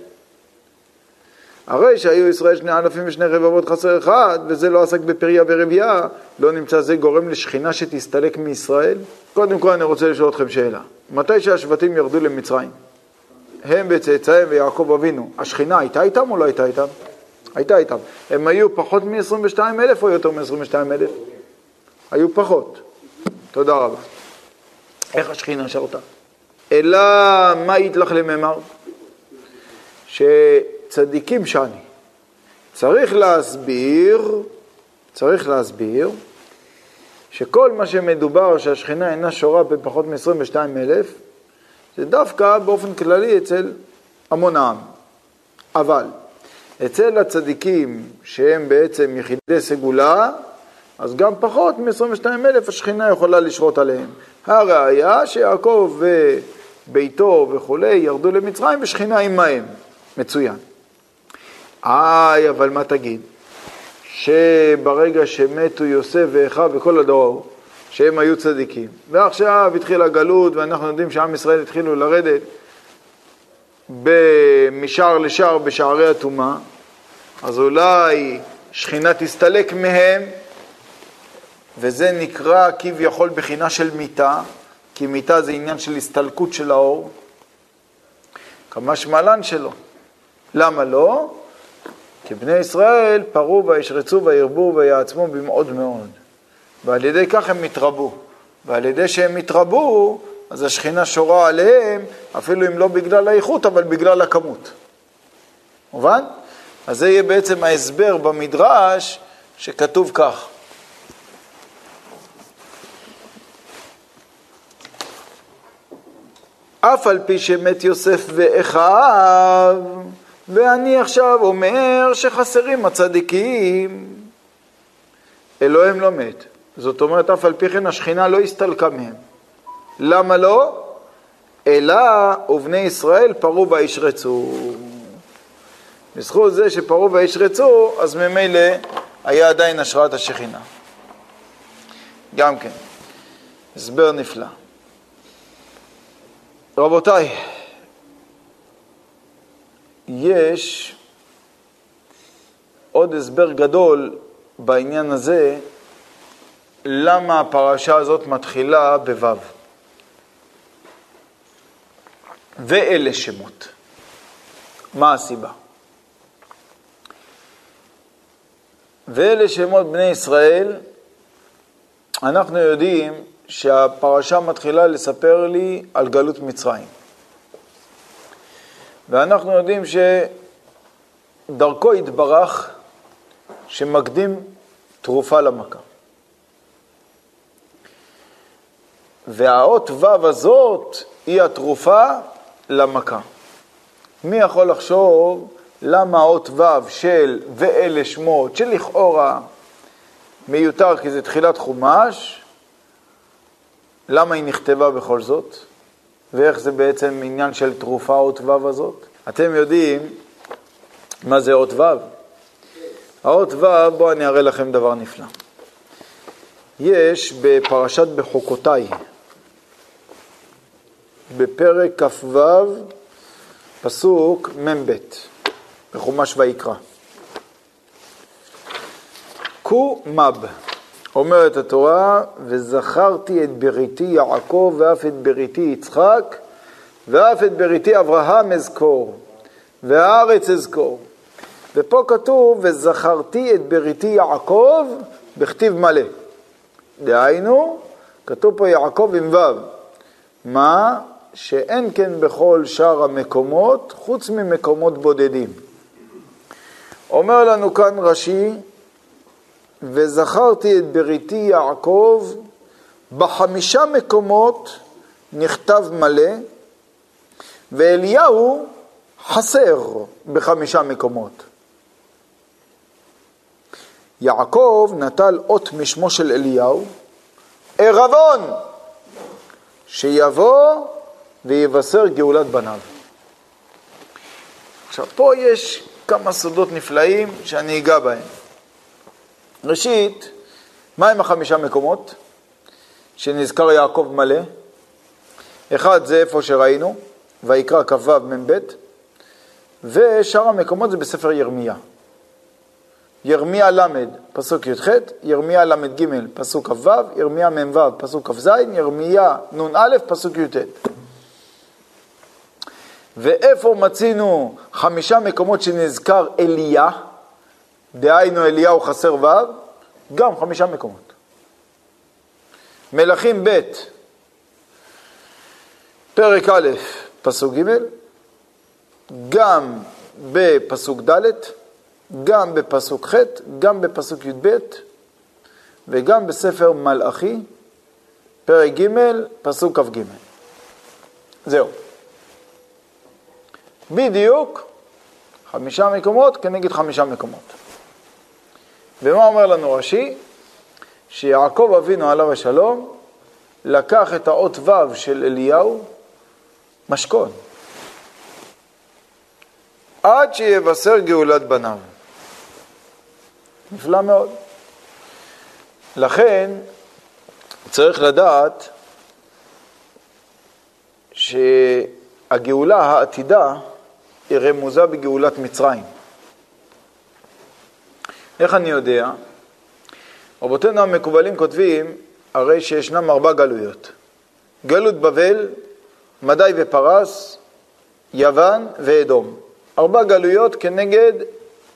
הרי שהיו ישראל שני אלפים ושני רבבות חסר אחד, וזה לא עסק בפריה ורבייה, לא נמצא זה גורם לשכינה שתסתלק מישראל? קודם כל אני רוצה לשאול אתכם שאלה. מתי שהשבטים ירדו למצרים, הם וצאצאיהם ויעקב אבינו, השכינה הייתה איתם או לא הייתה איתם? הייתה איתם. הם היו פחות מ-22 אלף או יותר מ-22 אלף? היו פחות. תודה רבה. איך השכינה שרתה? אלא מה יתלך לממר? שצדיקים שאני. צריך להסביר, צריך להסביר שכל מה שמדובר שהשכינה אינה שורה בפחות מ-22 אלף, זה דווקא באופן כללי אצל המון העם. אבל אצל הצדיקים שהם בעצם יחידי סגולה, אז גם פחות מ-22 אלף השכינה יכולה לשרות עליהם. הראיה שיעקב וביתו וכולי ירדו למצרים ושכינה עמהם. מצוין. איי, אבל מה תגיד? שברגע שמתו יוסף ואחיו וכל הדור ההוא, שהם היו צדיקים, ועכשיו התחילה גלות ואנחנו יודעים שעם ישראל התחילו לרדת משער לשער בשערי הטומאה, אז אולי שכינה תסתלק מהם, וזה נקרא כביכול בחינה של מיתה, כי מיתה זה עניין של הסתלקות של האור, כמה שמלן שלו. למה לא? כי בני ישראל פרו וישרצו וירבו ויעצמו במאוד מאוד. ועל ידי כך הם התרבו. ועל ידי שהם התרבו, אז השכינה שורה עליהם, אפילו אם לא בגלל האיכות, אבל בגלל הכמות. מובן? אז זה יהיה בעצם ההסבר במדרש שכתוב כך. אף על פי שמת יוסף ואחיו, ואני עכשיו אומר שחסרים הצדיקים. אלוהים לא מת. זאת אומרת, אף על פי כן השכינה לא הסתלקה מהם. למה לא? אלא ובני ישראל פרו וישרצו. בזכות זה שפרו וישרצו, אז ממילא היה עדיין השראת השכינה. גם כן, הסבר נפלא. רבותיי, יש עוד הסבר גדול בעניין הזה, למה הפרשה הזאת מתחילה בו'. ואלה שמות. מה הסיבה? ואלה שמות בני ישראל, אנחנו יודעים שהפרשה מתחילה לספר לי על גלות מצרים. ואנחנו יודעים שדרכו יתברך שמקדים תרופה למכה. והאות ו' הזאת היא התרופה למכה. מי יכול לחשוב למה האות ו' של ואלה שמות, שלכאורה מיותר כי זה תחילת חומש, למה היא נכתבה בכל זאת? ואיך זה בעצם עניין של תרופה אות ו' הזאת? אתם יודעים מה זה אות ו'? האות ו', בואו אני אראה לכם דבר נפלא. יש בפרשת בחוקותיי, בפרק כ"ו, פסוק מ"ב, בחומש ויקרא. קו מב, אומרת התורה, וזכרתי את בריתי יעקב ואף את בריתי יצחק ואף את בריתי אברהם אזכור והארץ אזכור. ופה כתוב, וזכרתי את בריתי יעקב בכתיב מלא. דהיינו, כתוב פה יעקב עם ו', מה? שאין כן בכל שאר המקומות, חוץ ממקומות בודדים. אומר לנו כאן רש"י, וזכרתי את בריתי יעקב, בחמישה מקומות נכתב מלא, ואליהו חסר בחמישה מקומות. יעקב נטל אות משמו של אליהו, ערבון, שיבוא ויבשר גאולת בניו. עכשיו, פה יש כמה סודות נפלאים שאני אגע בהם. ראשית, מהם החמישה מקומות שנזכר יעקב מלא? אחד זה איפה שראינו, ויקרא כ"ו מ"ב, ושאר המקומות זה בספר ירמיה. ירמיה ל', פסוק י"ח, ירמיה ל"ג, פסוק כ"ו, ירמיה מ"ו, פסוק כ"ז, ירמיה נ"א, פסוק י"ט. ואיפה מצינו חמישה מקומות שנזכר אליה, דהיינו אליהו חסר ו', גם חמישה מקומות. מלכים ב', פרק א', פסוק ג', גם בפסוק ד', גם בפסוק ח', גם בפסוק י"ב, וגם בספר מלאכי, פרק ג', פסוק כ"ג. זהו. בדיוק חמישה מקומות כנגד חמישה מקומות. ומה אומר לנו רש"י? שיעקב אבינו עליו השלום לקח את האות ו' של אליהו משכון עד שיבשר גאולת בניו. נפלא מאוד. לכן צריך לדעת שהגאולה העתידה היא רמוזה בגאולת מצרים. איך אני יודע? רבותינו המקובלים כותבים, הרי שישנם ארבע גלויות. גלות בבל, מדי ופרס, יוון ואדום. ארבע גלויות כנגד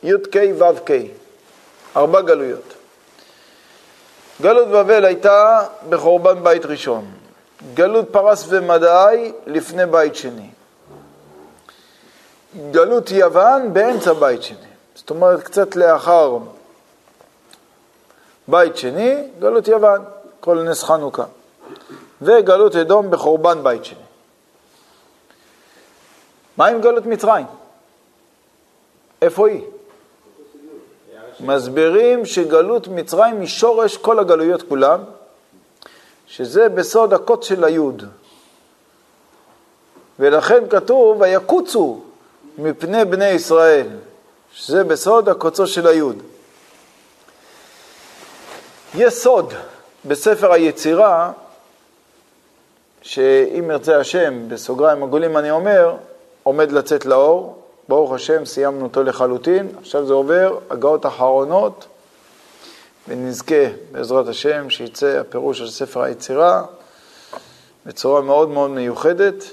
י"ק ו"ק. ארבע גלויות. גלות בבל הייתה בחורבן בית ראשון. גלות פרס ומדי לפני בית שני. גלות יוון באמצע בית שני. זאת אומרת, קצת לאחר בית שני, גלות יוון, כל נס חנוכה. וגלות אדום בחורבן בית שני. מה עם גלות מצרים? איפה היא? מסבירים שגלות מצרים היא שורש כל הגלויות כולם, שזה בסוד הקוץ של היוד. ולכן כתוב, ויקוצו מפני בני ישראל, שזה בסוד הקוצו של היוד. יש סוד בספר היצירה, שאם ירצה השם, בסוגריים עגולים אני אומר, עומד לצאת לאור, ברוך השם, סיימנו אותו לחלוטין, עכשיו זה עובר, הגאות אחרונות, ונזכה, בעזרת השם, שיצא הפירוש של ספר היצירה בצורה מאוד מאוד מיוחדת.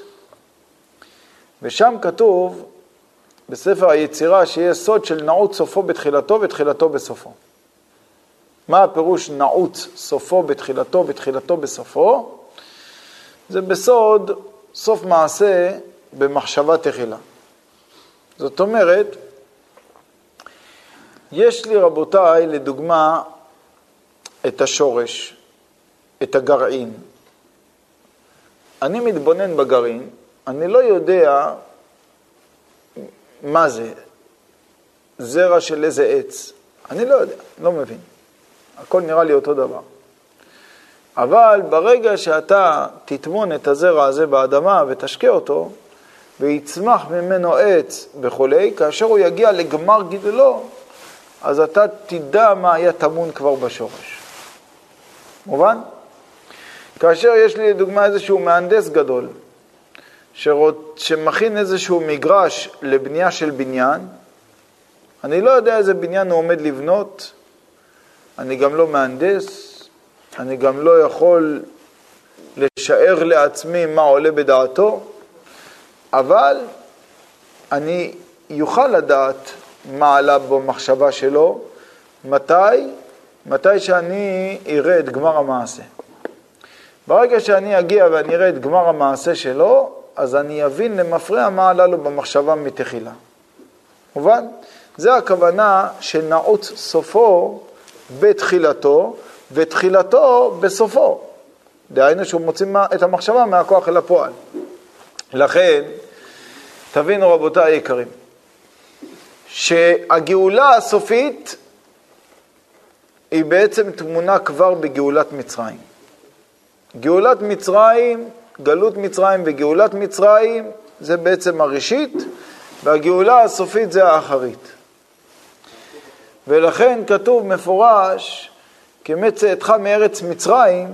ושם כתוב, בספר היצירה, שיהיה סוד של נעוץ סופו בתחילתו ותחילתו בסופו. מה הפירוש נעוץ סופו בתחילתו ותחילתו בסופו? זה בסוד סוף מעשה במחשבה תחילה. זאת אומרת, יש לי רבותיי, לדוגמה, את השורש, את הגרעין. אני מתבונן בגרעין, אני לא יודע מה זה, זרע של איזה עץ. אני לא יודע, לא מבין. הכל נראה לי אותו דבר. אבל ברגע שאתה תטמון את הזרע הזה באדמה ותשקה אותו, ויצמח ממנו עץ וכולי, כאשר הוא יגיע לגמר גידולו, אז אתה תדע מה היה טמון כבר בשורש. מובן? כאשר יש לי לדוגמה איזשהו מהנדס גדול, שרוצ... שמכין איזשהו מגרש לבנייה של בניין, אני לא יודע איזה בניין הוא עומד לבנות, אני גם לא מהנדס, אני גם לא יכול לשער לעצמי מה עולה בדעתו, אבל אני יוכל לדעת מה עלה במחשבה שלו, מתי? מתי שאני אראה את גמר המעשה. ברגע שאני אגיע ואני אראה את גמר המעשה שלו, אז אני אבין למפרע מה עלה לו במחשבה מתחילה. מובן? זה הכוונה שנעוץ סופו בתחילתו, ותחילתו בסופו. דהיינו שהוא מוציא את המחשבה מהכוח אל הפועל. לכן, תבינו רבותיי היקרים, שהגאולה הסופית היא בעצם תמונה כבר בגאולת מצרים. גאולת מצרים, גלות מצרים וגאולת מצרים זה בעצם הראשית, והגאולה הסופית זה האחרית. ולכן כתוב מפורש, כמצאתך מארץ מצרים,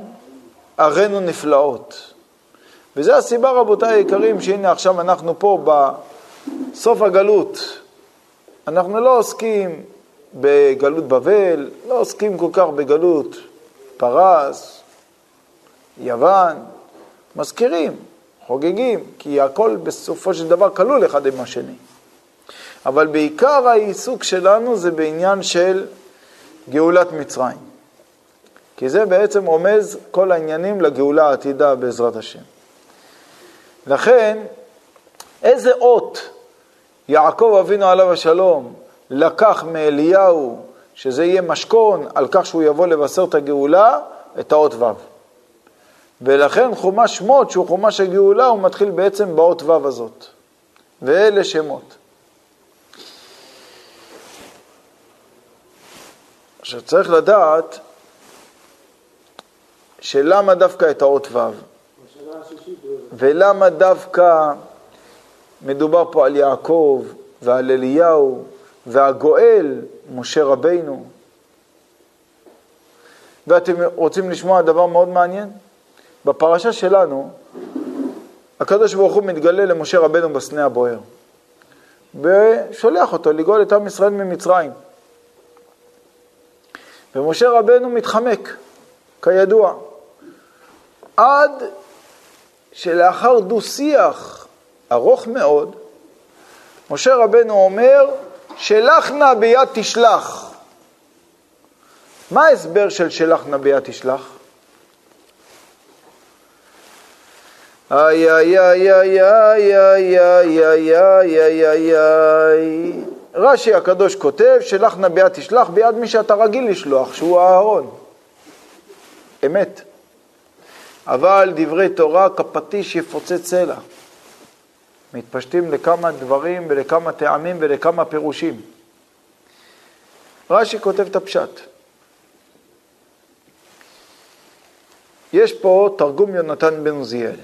ערינו נפלאות. וזו הסיבה, רבותיי היקרים, שהנה עכשיו אנחנו פה בסוף הגלות. אנחנו לא עוסקים בגלות בבל, לא עוסקים כל כך בגלות פרס, יוון, מזכירים, חוגגים, כי הכל בסופו של דבר כלול אחד עם השני. אבל בעיקר העיסוק שלנו זה בעניין של גאולת מצרים. כי זה בעצם רומז כל העניינים לגאולה העתידה בעזרת השם. לכן, איזה אות יעקב אבינו עליו השלום לקח מאליהו, שזה יהיה משכון על כך שהוא יבוא לבשר את הגאולה, את האות ו'. ולכן חומש שמות, שהוא חומש הגאולה, הוא מתחיל בעצם באות ו' הזאת. ואלה שמות. עכשיו צריך לדעת שלמה דווקא את האות ו', ולמה דווקא מדובר פה על יעקב ועל אליהו והגואל, משה רבינו. ואתם רוצים לשמוע דבר מאוד מעניין? בפרשה שלנו, הקדוש ברוך הוא מתגלה למשה רבנו בסנה הבוער, ושולח אותו לגאול את עם ישראל ממצרים. ומשה רבנו מתחמק, כידוע, עד שלאחר דו-שיח ארוך מאוד, משה רבנו אומר, שלח נא ביד תשלח. מה ההסבר של שלח נא ביד תשלח? איי איי איי איי איי איי איי איי איי איי איי רש"י הקדוש כותב, שלח נא ביד תשלח ביד מי שאתה רגיל לשלוח, שהוא אהרון. אמת. אבל דברי תורה כפטיש יפוצץ סלע. מתפשטים לכמה דברים ולכמה טעמים ולכמה פירושים. רש"י כותב את הפשט. יש פה תרגום יונתן בן עוזיאל.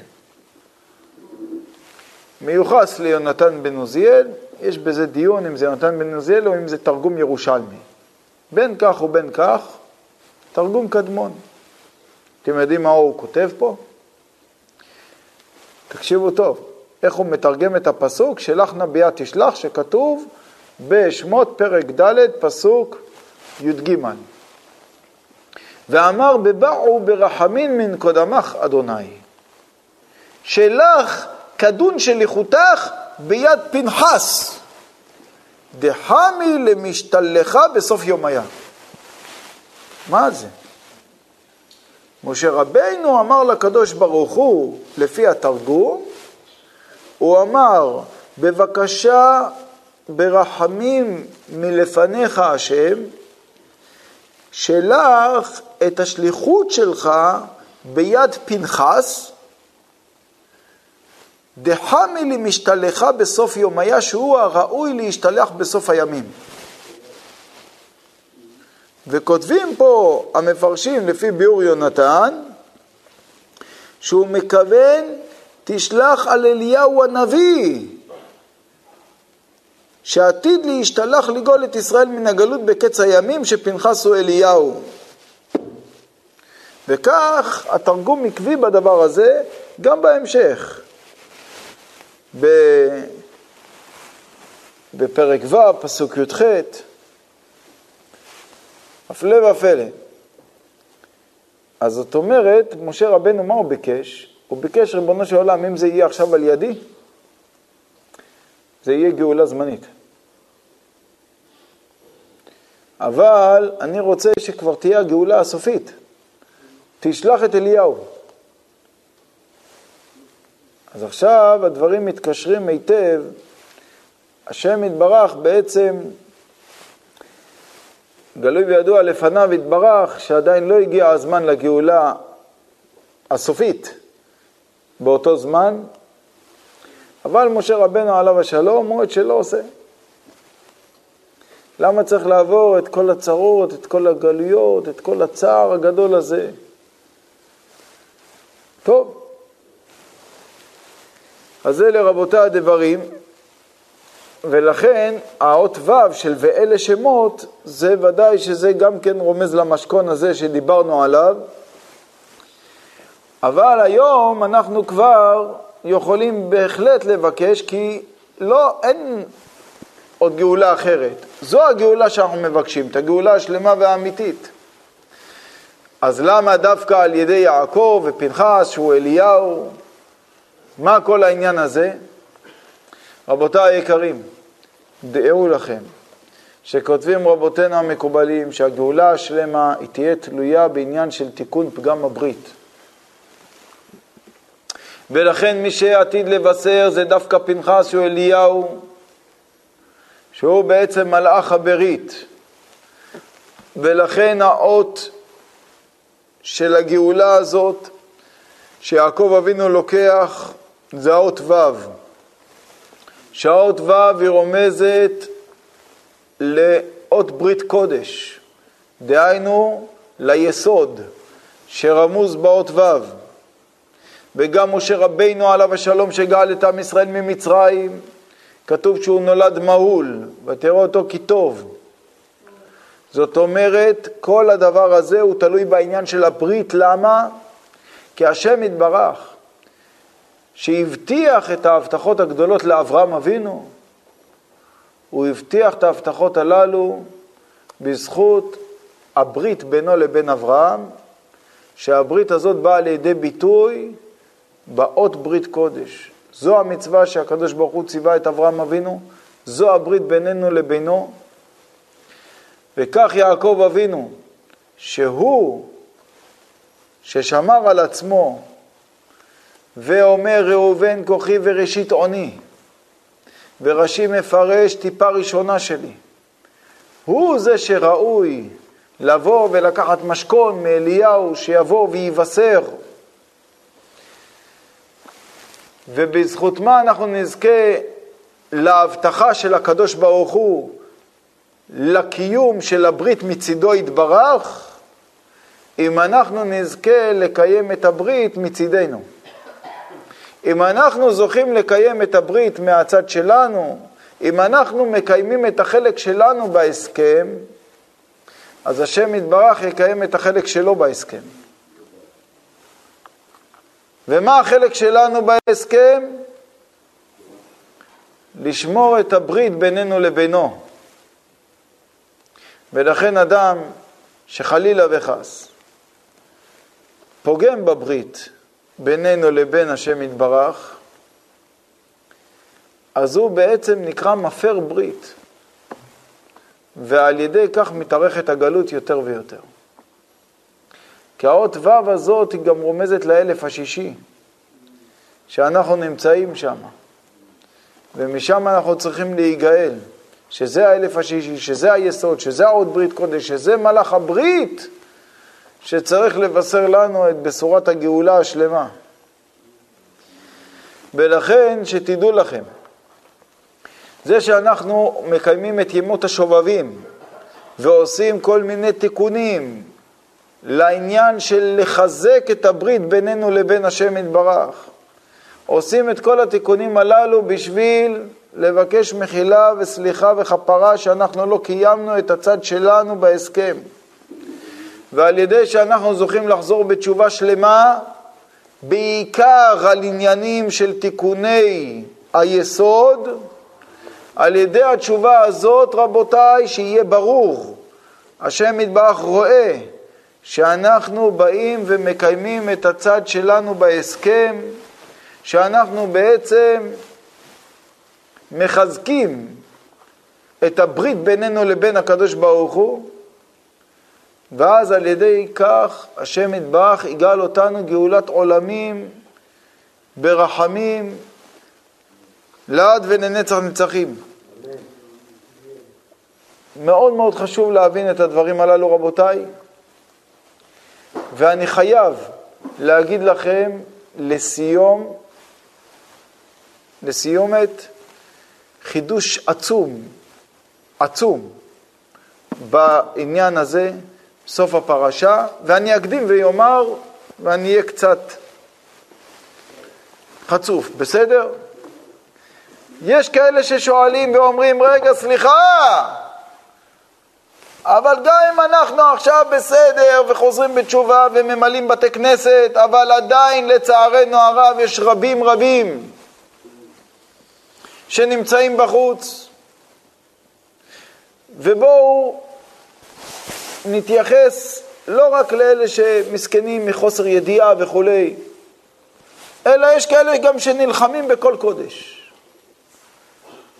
מיוחס ליונתן בן עוזיאל, יש בזה דיון אם זה יונתן בן עוזיאל או אם זה תרגום ירושלמי. בין כך ובין כך, תרגום קדמון. אתם יודעים מה הוא כותב פה? תקשיבו טוב. איך הוא מתרגם את הפסוק, שלח ביד תשלח, שכתוב בשמות פרק ד', פסוק י"ג. ואמר בבאו ברחמין מן קודמך אדוני. שלך כדון שליחותך ביד פנחס, דחמי למשתלך בסוף יומיה. מה זה? משה רבינו אמר לקדוש ברוך הוא, לפי התרגום, הוא אמר, בבקשה ברחמים מלפניך השם, שלח את השליחות שלך ביד פנחס, דחמי לי משתלך בסוף יומיה, שהוא הראוי להשתלח בסוף הימים. וכותבים פה המפרשים לפי ביאור יונתן, שהוא מכוון, תשלח על אליהו הנביא, שעתיד להשתלח לגאול את ישראל מן הגלות בקץ הימים, שפנחס הוא אליהו. וכך התרגום עקבי בדבר הזה גם בהמשך. בפרק ו', פסוק י"ח, הפלא ופלא. אז זאת אומרת, משה רבנו, מה הוא ביקש? הוא ביקש, ריבונו של עולם, אם זה יהיה עכשיו על ידי, זה יהיה גאולה זמנית. אבל אני רוצה שכבר תהיה הגאולה הסופית. תשלח את אליהו. אז עכשיו הדברים מתקשרים היטב. השם יתברך בעצם גלוי וידוע לפניו יתברך שעדיין לא הגיע הזמן לגאולה הסופית באותו זמן, אבל משה רבנו עליו השלום הוא את שלא עושה. למה צריך לעבור את כל הצרות, את כל הגלויות, את כל הצער הגדול הזה? טוב, אז זה לרבותיי הדברים, ולכן האות ו' של ואלה שמות, זה ודאי שזה גם כן רומז למשכון הזה שדיברנו עליו, אבל היום אנחנו כבר יכולים בהחלט לבקש, כי לא, אין עוד גאולה אחרת. זו הגאולה שאנחנו מבקשים, את הגאולה השלמה והאמיתית. אז למה דווקא על ידי יעקב ופנחס, שהוא אליהו? מה כל העניין הזה? רבותיי היקרים, דעו לכם שכותבים רבותינו המקובלים שהגאולה השלמה היא תהיה תלויה בעניין של תיקון פגם הברית. ולכן מי שעתיד לבשר זה דווקא פנחס שהוא אליהו, שהוא בעצם מלאך הברית. ולכן האות של הגאולה הזאת שיעקב אבינו לוקח זה האות ו', שהאות ו' היא רומזת לאות ברית קודש, דהיינו ליסוד שרמוז באות ו'. וגם משה רבינו עליו השלום שגאל את עם ישראל ממצרים, כתוב שהוא נולד מהול, ותראו אותו כי טוב. זאת אומרת, כל הדבר הזה הוא תלוי בעניין של הברית, למה? כי השם יתברך, שהבטיח את ההבטחות הגדולות לאברהם אבינו, הוא הבטיח את ההבטחות הללו בזכות הברית בינו לבין אברהם, שהברית הזאת באה לידי ביטוי באות ברית קודש. זו המצווה שהקדוש ברוך הוא ציווה את אברהם אבינו, זו הברית בינינו לבינו. וכך יעקב אבינו, שהוא, ששמר על עצמו ואומר ראובן כוחי וראשית עוני, ורש"י מפרש טיפה ראשונה שלי. הוא זה שראוי לבוא ולקחת משכון מאליהו שיבוא ויבשר. ובזכות מה אנחנו נזכה להבטחה של הקדוש ברוך הוא לקיום של הברית מצידו יתברך, אם אנחנו נזכה לקיים את הברית מצידנו. אם אנחנו זוכים לקיים את הברית מהצד שלנו, אם אנחנו מקיימים את החלק שלנו בהסכם, אז השם יתברך יקיים את החלק שלו בהסכם. ומה החלק שלנו בהסכם? לשמור את הברית בינינו לבינו. ולכן אדם שחלילה וחס פוגם בברית בינינו לבין השם יתברך, אז הוא בעצם נקרא מפר ברית, ועל ידי כך מתארכת הגלות יותר ויותר. כי האות ו' הזאת היא גם רומזת לאלף השישי, שאנחנו נמצאים שם, ומשם אנחנו צריכים להיגאל, שזה האלף השישי, שזה היסוד, שזה האות ברית קודש, שזה מלאך הברית, שצריך לבשר לנו את בשורת הגאולה השלמה. ולכן, שתדעו לכם, זה שאנחנו מקיימים את ימות השובבים ועושים כל מיני תיקונים לעניין של לחזק את הברית בינינו לבין השם יתברך, עושים את כל התיקונים הללו בשביל לבקש מחילה וסליחה וכפרה שאנחנו לא קיימנו את הצד שלנו בהסכם. ועל ידי שאנחנו זוכים לחזור בתשובה שלמה, בעיקר על עניינים של תיקוני היסוד, על ידי התשובה הזאת, רבותיי, שיהיה ברור, השם יתברך רואה שאנחנו באים ומקיימים את הצד שלנו בהסכם, שאנחנו בעצם מחזקים את הברית בינינו לבין הקדוש ברוך הוא, ואז על ידי כך השם יתברך יגאל אותנו גאולת עולמים ברחמים לעד ולנצח נצחים. מאוד מאוד חשוב להבין את הדברים הללו, רבותיי, ואני חייב להגיד לכם לסיום, לסיומת, חידוש עצום, עצום, בעניין הזה, סוף הפרשה, ואני אקדים ואומר, ואני אהיה קצת חצוף, בסדר? יש כאלה ששואלים ואומרים, רגע, סליחה, אבל גם אם אנחנו עכשיו בסדר וחוזרים בתשובה וממלאים בתי כנסת, אבל עדיין לצערנו הרב יש רבים רבים שנמצאים בחוץ. ובואו נתייחס לא רק לאלה שמסכנים מחוסר ידיעה וכולי, אלא יש כאלה גם שנלחמים בכל קודש.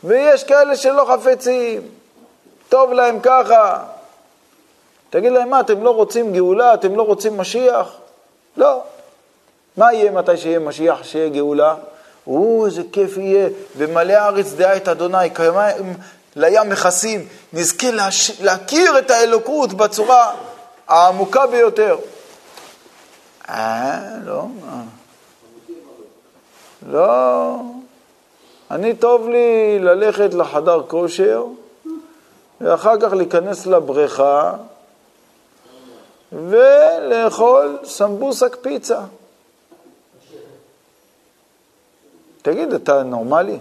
ויש כאלה שלא חפצים, טוב להם ככה. תגיד להם, מה, אתם לא רוצים גאולה? אתם לא רוצים משיח? לא. מה יהיה מתי שיהיה משיח, שיהיה גאולה? או, איזה כיף יהיה, ומלא הארץ דעה את אדוני, לים מכסים, נזכה להש... להכיר את האלוקות בצורה העמוקה ביותר. אה, לא, לא. אני טוב לי ללכת לחדר כושר, ואחר כך להיכנס לבריכה ולאכול סמבוסק פיצה. תגיד, אתה נורמלי?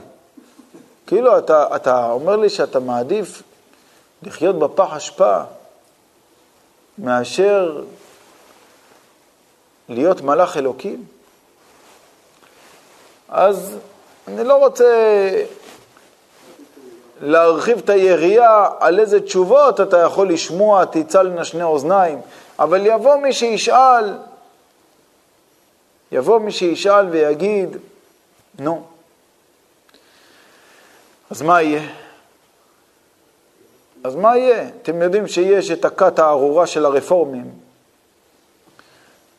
כאילו, אתה, אתה אומר לי שאתה מעדיף לחיות בפח אשפה מאשר להיות מלאך אלוקים? אז אני לא רוצה להרחיב את היריעה על איזה תשובות אתה יכול לשמוע, תצלנה שני אוזניים, אבל יבוא מי שישאל, יבוא מי שישאל ויגיד, נו, אז מה יהיה? אז מה יהיה? אתם יודעים שיש את הכת הארורה של הרפורמים,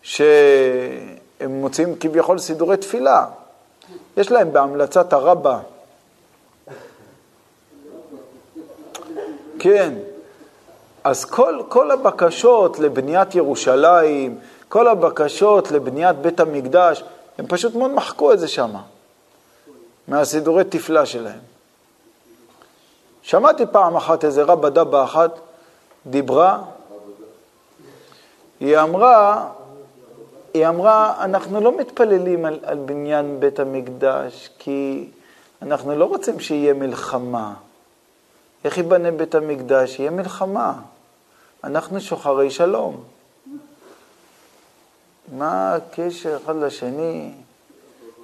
שהם מוצאים כביכול סידורי תפילה. יש להם בהמלצת הרבה. כן. אז כל, כל הבקשות לבניית ירושלים, כל הבקשות לבניית בית המקדש, הם פשוט מאוד מחקו את זה שם, מהסידורי תפלה שלהם. שמעתי פעם אחת איזה רבא דבא אחת דיברה, היא אמרה, היא אמרה, אנחנו לא מתפללים על, על בניין בית המקדש, כי אנחנו לא רוצים שיהיה מלחמה. איך ייבנה בית המקדש? יהיה מלחמה. אנחנו שוחרי שלום. מה הקשר אחד לשני?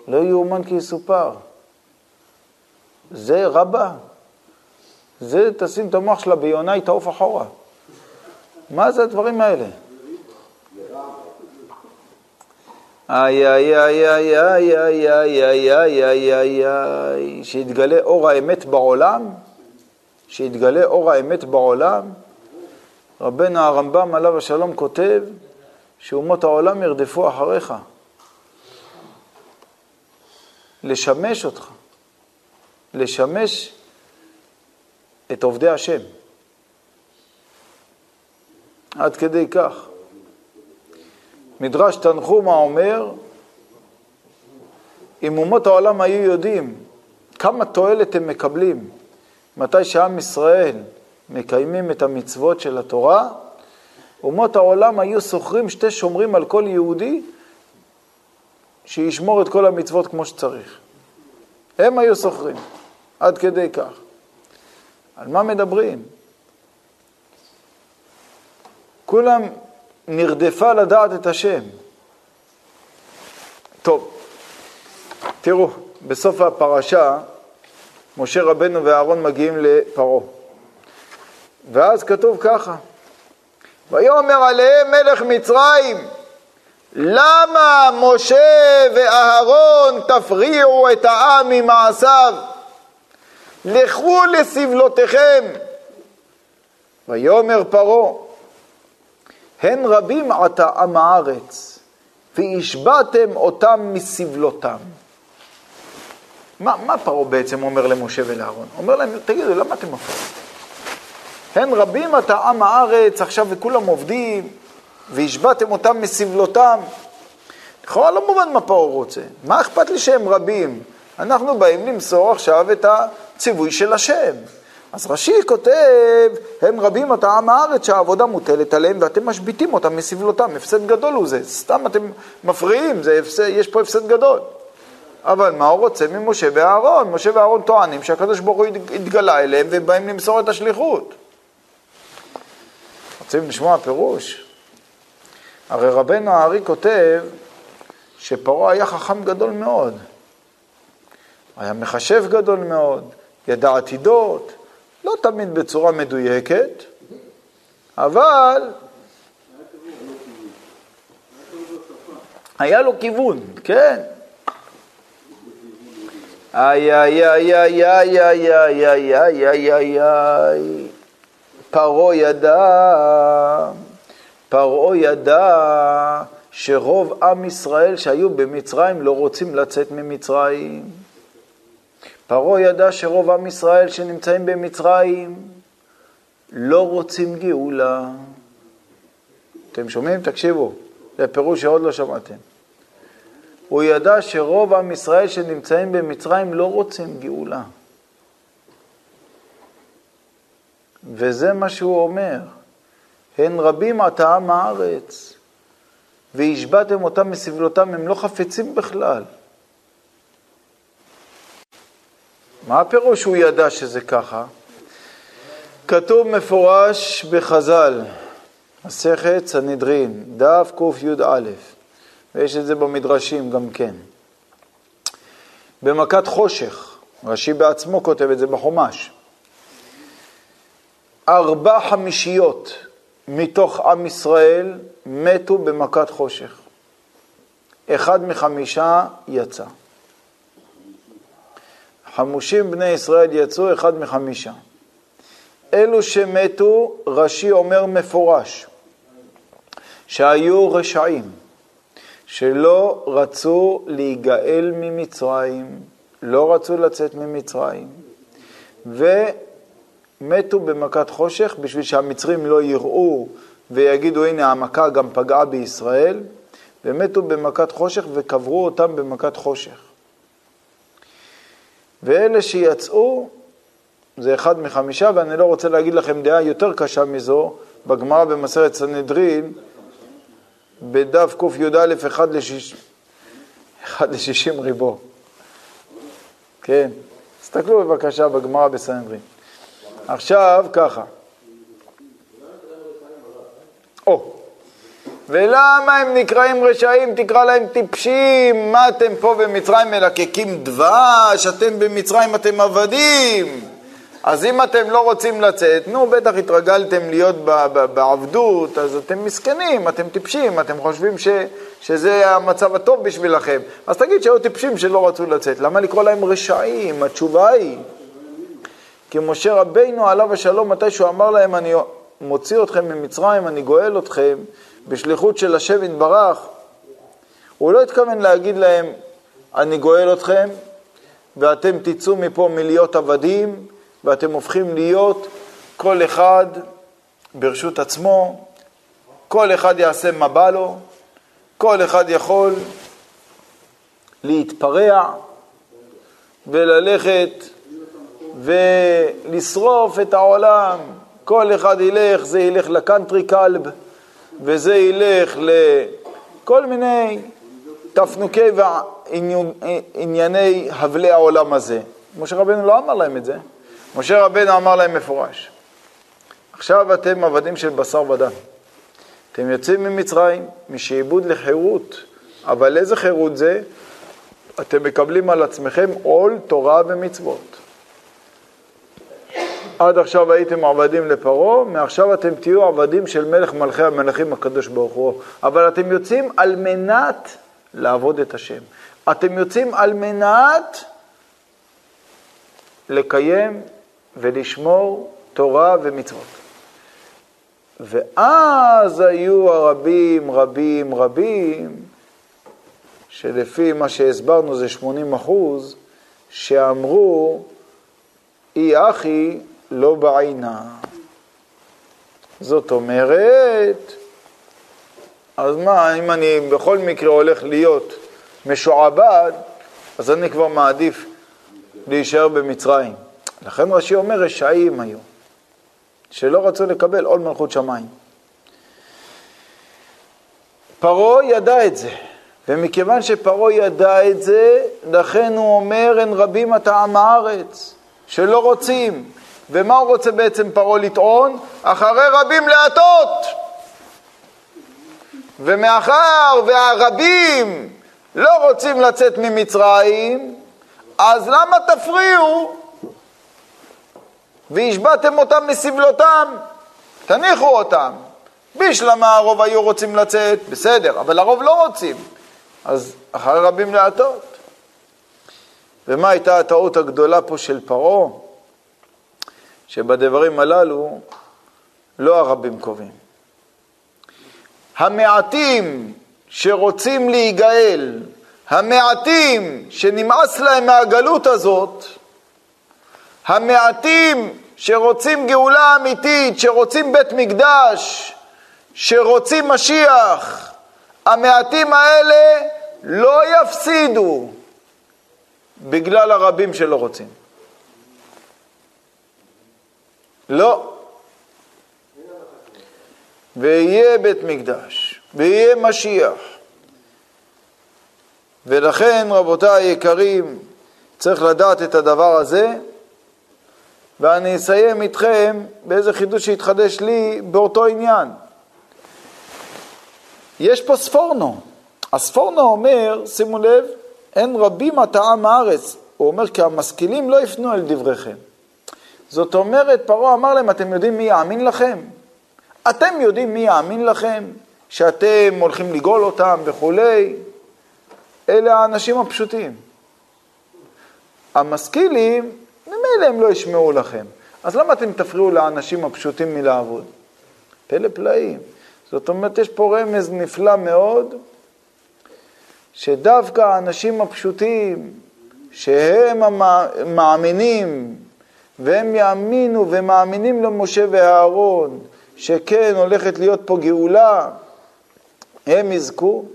לא יאומן כי יסופר. זה רבה. זה תשים את המוח שלה ביונה, תעוף אחורה. מה זה הדברים האלה? איי איי איי איי איי איי איי איי איי איי איי שיתגלה אור האמת בעולם, שיתגלה אור האמת בעולם. רבנו הרמב"ם עליו השלום כותב שאומות העולם ירדפו אחריך. לשמש אותך, לשמש את עובדי השם. עד כדי כך. מדרש תנחומה אומר, אם אומות העולם היו יודעים כמה תועלת הם מקבלים מתי שעם ישראל מקיימים את המצוות של התורה, אומות העולם היו שוכרים שתי שומרים על כל יהודי שישמור את כל המצוות כמו שצריך. הם היו שוכרים, עד כדי כך. על מה מדברים? כולם נרדפה לדעת את השם. טוב, תראו, בסוף הפרשה, משה רבנו ואהרון מגיעים לפרעה. ואז כתוב ככה, ויאמר עליהם מלך מצרים, למה משה ואהרון תפריעו את העם ממעשיו? לכו לסבלותיכם. ויאמר פרעה, הן רבים עתה עם הארץ, והשבעתם אותם מסבלותם. מה, מה פרעה בעצם אומר למשה ולאהרון? אומר להם, תגידו, למה אתם מפריעים? הן רבים עתה עם הארץ, עכשיו וכולם עובדים, והשבעתם אותם מסבלותם. לכאורה לא מובן מה פרעה רוצה. מה אכפת לי שהם רבים? אנחנו באים למסור עכשיו את הציווי של השם. אז רש"י כותב, הם רבים את העם הארץ שהעבודה מוטלת עליהם ואתם משביתים אותם מסבלותם. הפסד גדול הוא זה, סתם אתם מפריעים, זה הפסד, יש פה הפסד גדול. אבל מה הוא רוצה ממשה ואהרון? משה ואהרון טוענים שהקדוש ברוך הוא התגלה אליהם והם באים למסור את השליחות. רוצים לשמוע פירוש? הרי רבנו הארי כותב שפרעה היה חכם גדול מאוד. היה מחשב גדול מאוד, ידע עתידות, לא תמיד בצורה מדויקת, אבל היה לו כיוון, כן. איי איי איי איי איי איי איי איי איי איי איי פרעה ידע, פרעה ידע שרוב עם ישראל שהיו במצרים לא רוצים לצאת ממצרים. פרעה ידע שרוב עם ישראל שנמצאים במצרים לא רוצים גאולה. אתם שומעים? תקשיבו, זה פירוש שעוד לא שמעתם. הוא ידע שרוב עם ישראל שנמצאים במצרים לא רוצים גאולה. וזה מה שהוא אומר. הן רבים עתה עם הארץ, והשבעתם אותם מסבלותם, הם לא חפצים בכלל. מה הפירוש שהוא ידע שזה ככה? כתוב מפורש בחז"ל, מסכת סנהדרין, דף קי"א, ויש את זה במדרשים גם כן. במכת חושך, רש"י בעצמו כותב את זה בחומש. ארבע חמישיות מתוך עם ישראל מתו במכת חושך. אחד מחמישה יצא. חמושים בני ישראל יצאו, אחד מחמישה. אלו שמתו, רש"י אומר מפורש, שהיו רשעים, שלא רצו להיגאל ממצרים, לא רצו לצאת ממצרים, ומתו במכת חושך בשביל שהמצרים לא יראו ויגידו הנה המכה גם פגעה בישראל, ומתו במכת חושך וקברו אותם במכת חושך. ואלה שיצאו זה אחד מחמישה, ואני לא רוצה להגיד לכם דעה יותר קשה מזו, בגמרא במסרת סנהדרין, בדף קי"א, אחד לשיש... אחד לשישים ריבו. כן, תסתכלו בבקשה בגמרא בסנהדרין. עכשיו ככה. או, ולמה הם נקראים רשעים? תקרא להם טיפשים. מה אתם פה במצרים מלקקים דבש? אתם במצרים, אתם עבדים. אז אם אתם לא רוצים לצאת, נו, בטח התרגלתם להיות בעבדות, אז אתם מסכנים, אתם טיפשים, אתם חושבים ש, שזה המצב הטוב בשבילכם. אז תגיד שהיו טיפשים שלא רצו לצאת. למה לקרוא להם רשעים? התשובה היא, כי משה רבינו עליו השלום, מתי שהוא אמר להם, אני מוציא אתכם ממצרים, אני גואל אתכם, בשליחות של השם יתברך, הוא לא התכוון להגיד להם, אני גואל אתכם, ואתם תצאו מפה מלהיות עבדים, ואתם הופכים להיות כל אחד ברשות עצמו, כל אחד יעשה מה בא לו, כל אחד יכול להתפרע וללכת ולשרוף את העולם. כל אחד ילך, זה ילך לקאנטרי קלב, וזה ילך לכל מיני תפנוקי וענייני הבלי העולם הזה. משה רבנו לא אמר להם את זה. משה רבנו אמר להם מפורש, עכשיו אתם עבדים של בשר ודם. אתם יוצאים ממצרים, משעבוד לחירות, אבל איזה חירות זה? אתם מקבלים על עצמכם עול תורה ומצוות. עד עכשיו הייתם עבדים לפרעה, מעכשיו אתם תהיו עבדים של מלך מלכי המלכים הקדוש ברוך הוא. אבל אתם יוצאים על מנת לעבוד את השם. אתם יוצאים על מנת לקיים ולשמור תורה ומצוות. ואז היו הרבים, רבים, רבים, שלפי מה שהסברנו זה 80 אחוז, שאמרו, אי אחי לא בעינה. זאת אומרת, אז מה, אם אני בכל מקרה הולך להיות משועבד, אז אני כבר מעדיף להישאר במצרים. לכן רש"י אומר, רשעים היו, שלא רצו לקבל עול מלכות שמיים. פרעה ידע את זה, ומכיוון שפרעה ידע את זה, לכן הוא אומר, אין רבים עם הארץ, שלא רוצים. ומה הוא רוצה בעצם פרעה לטעון? אחרי רבים להטות. ומאחר והרבים לא רוצים לצאת ממצרים, אז למה תפריעו והשבעתם אותם מסבלותם? תניחו אותם. בשלמה הרוב היו רוצים לצאת, בסדר, אבל הרוב לא רוצים. אז אחרי רבים להטות. ומה הייתה הטעות הגדולה פה של פרעה? שבדברים הללו לא הרבים קובעים. המעטים שרוצים להיגאל, המעטים שנמאס להם מהגלות הזאת, המעטים שרוצים גאולה אמיתית, שרוצים בית מקדש, שרוצים משיח, המעטים האלה לא יפסידו בגלל הרבים שלא רוצים. לא. ויהיה בית מקדש, ויהיה משיח. ולכן, רבותיי היקרים, צריך לדעת את הדבר הזה, ואני אסיים איתכם באיזה חידוש שהתחדש לי באותו עניין. יש פה ספורנו. הספורנו אומר, שימו לב, אין רבים הטעם הארץ. הוא אומר, כי המשכילים לא יפנו אל דבריכם. זאת אומרת, פרעה אמר להם, אתם יודעים מי יאמין לכם? אתם יודעים מי יאמין לכם? שאתם הולכים לגאול אותם וכולי? אלה האנשים הפשוטים. המשכילים, ממילא הם לא ישמעו לכם. אז למה אתם תפריעו לאנשים הפשוטים מלעבוד? פלא פלאים. זאת אומרת, יש פה רמז נפלא מאוד, שדווקא האנשים הפשוטים, שהם המאמינים והם יאמינו ומאמינים למשה ואהרון שכן הולכת להיות פה גאולה, הם יזכו.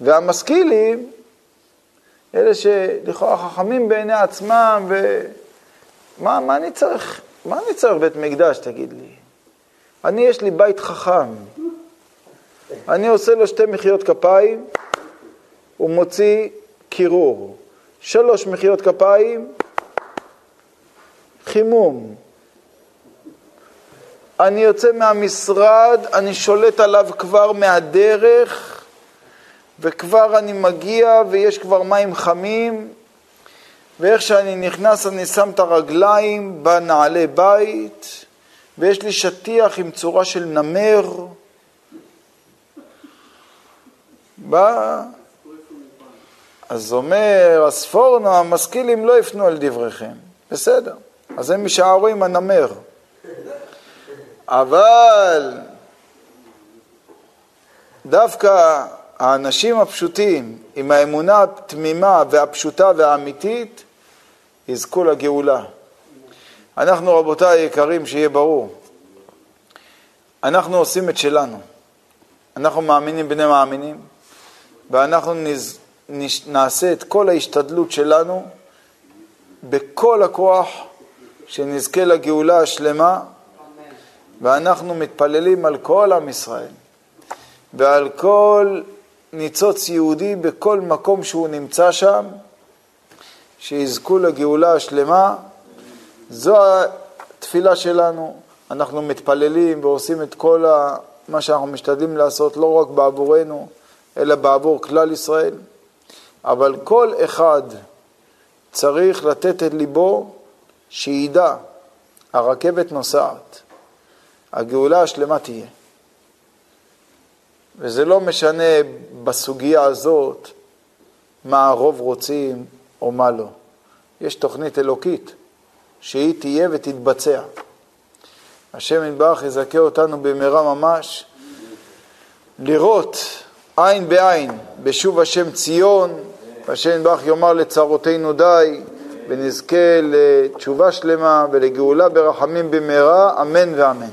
והמשכילים, אלה שלכאורה חכמים בעיני עצמם, ומה מה אני צריך, מה אני צריך בית מקדש, תגיד לי? אני, יש לי בית חכם. אני עושה לו שתי מחיאות כפיים, הוא מוציא קירור. שלוש מחיאות כפיים, חימום. אני יוצא מהמשרד, אני שולט עליו כבר מהדרך, וכבר אני מגיע ויש כבר מים חמים, ואיך שאני נכנס אני שם את הרגליים בנעלי בית, ויש לי שטיח עם צורה של נמר. בא... אז אומר הספורנו, המשכילים לא יפנו על דבריכם. בסדר, אז הם יישארו עם הנמר. אבל דווקא האנשים הפשוטים, עם האמונה התמימה והפשוטה והאמיתית, יזכו לגאולה. אנחנו, רבותיי היקרים, שיהיה ברור, אנחנו עושים את שלנו. אנחנו מאמינים בני מאמינים, ואנחנו נז... נעשה את כל ההשתדלות שלנו בכל הכוח שנזכה לגאולה השלמה, ואנחנו מתפללים על כל עם ישראל ועל כל ניצוץ יהודי בכל מקום שהוא נמצא שם, שיזכו לגאולה השלמה. זו התפילה שלנו. אנחנו מתפללים ועושים את כל מה שאנחנו משתדלים לעשות, לא רק בעבורנו, אלא בעבור כלל ישראל. אבל כל אחד צריך לתת את ליבו שידע, הרכבת נוסעת, הגאולה השלמה תהיה. וזה לא משנה בסוגיה הזאת מה הרוב רוצים או מה לא. יש תוכנית אלוקית שהיא תהיה ותתבצע. השם יתברך יזכה אותנו במהרה ממש לראות עין בעין בשוב השם ציון, והשם יתברך יאמר לצרותינו די, ונזכה לתשובה שלמה ולגאולה ברחמים במהרה, אמן ואמן.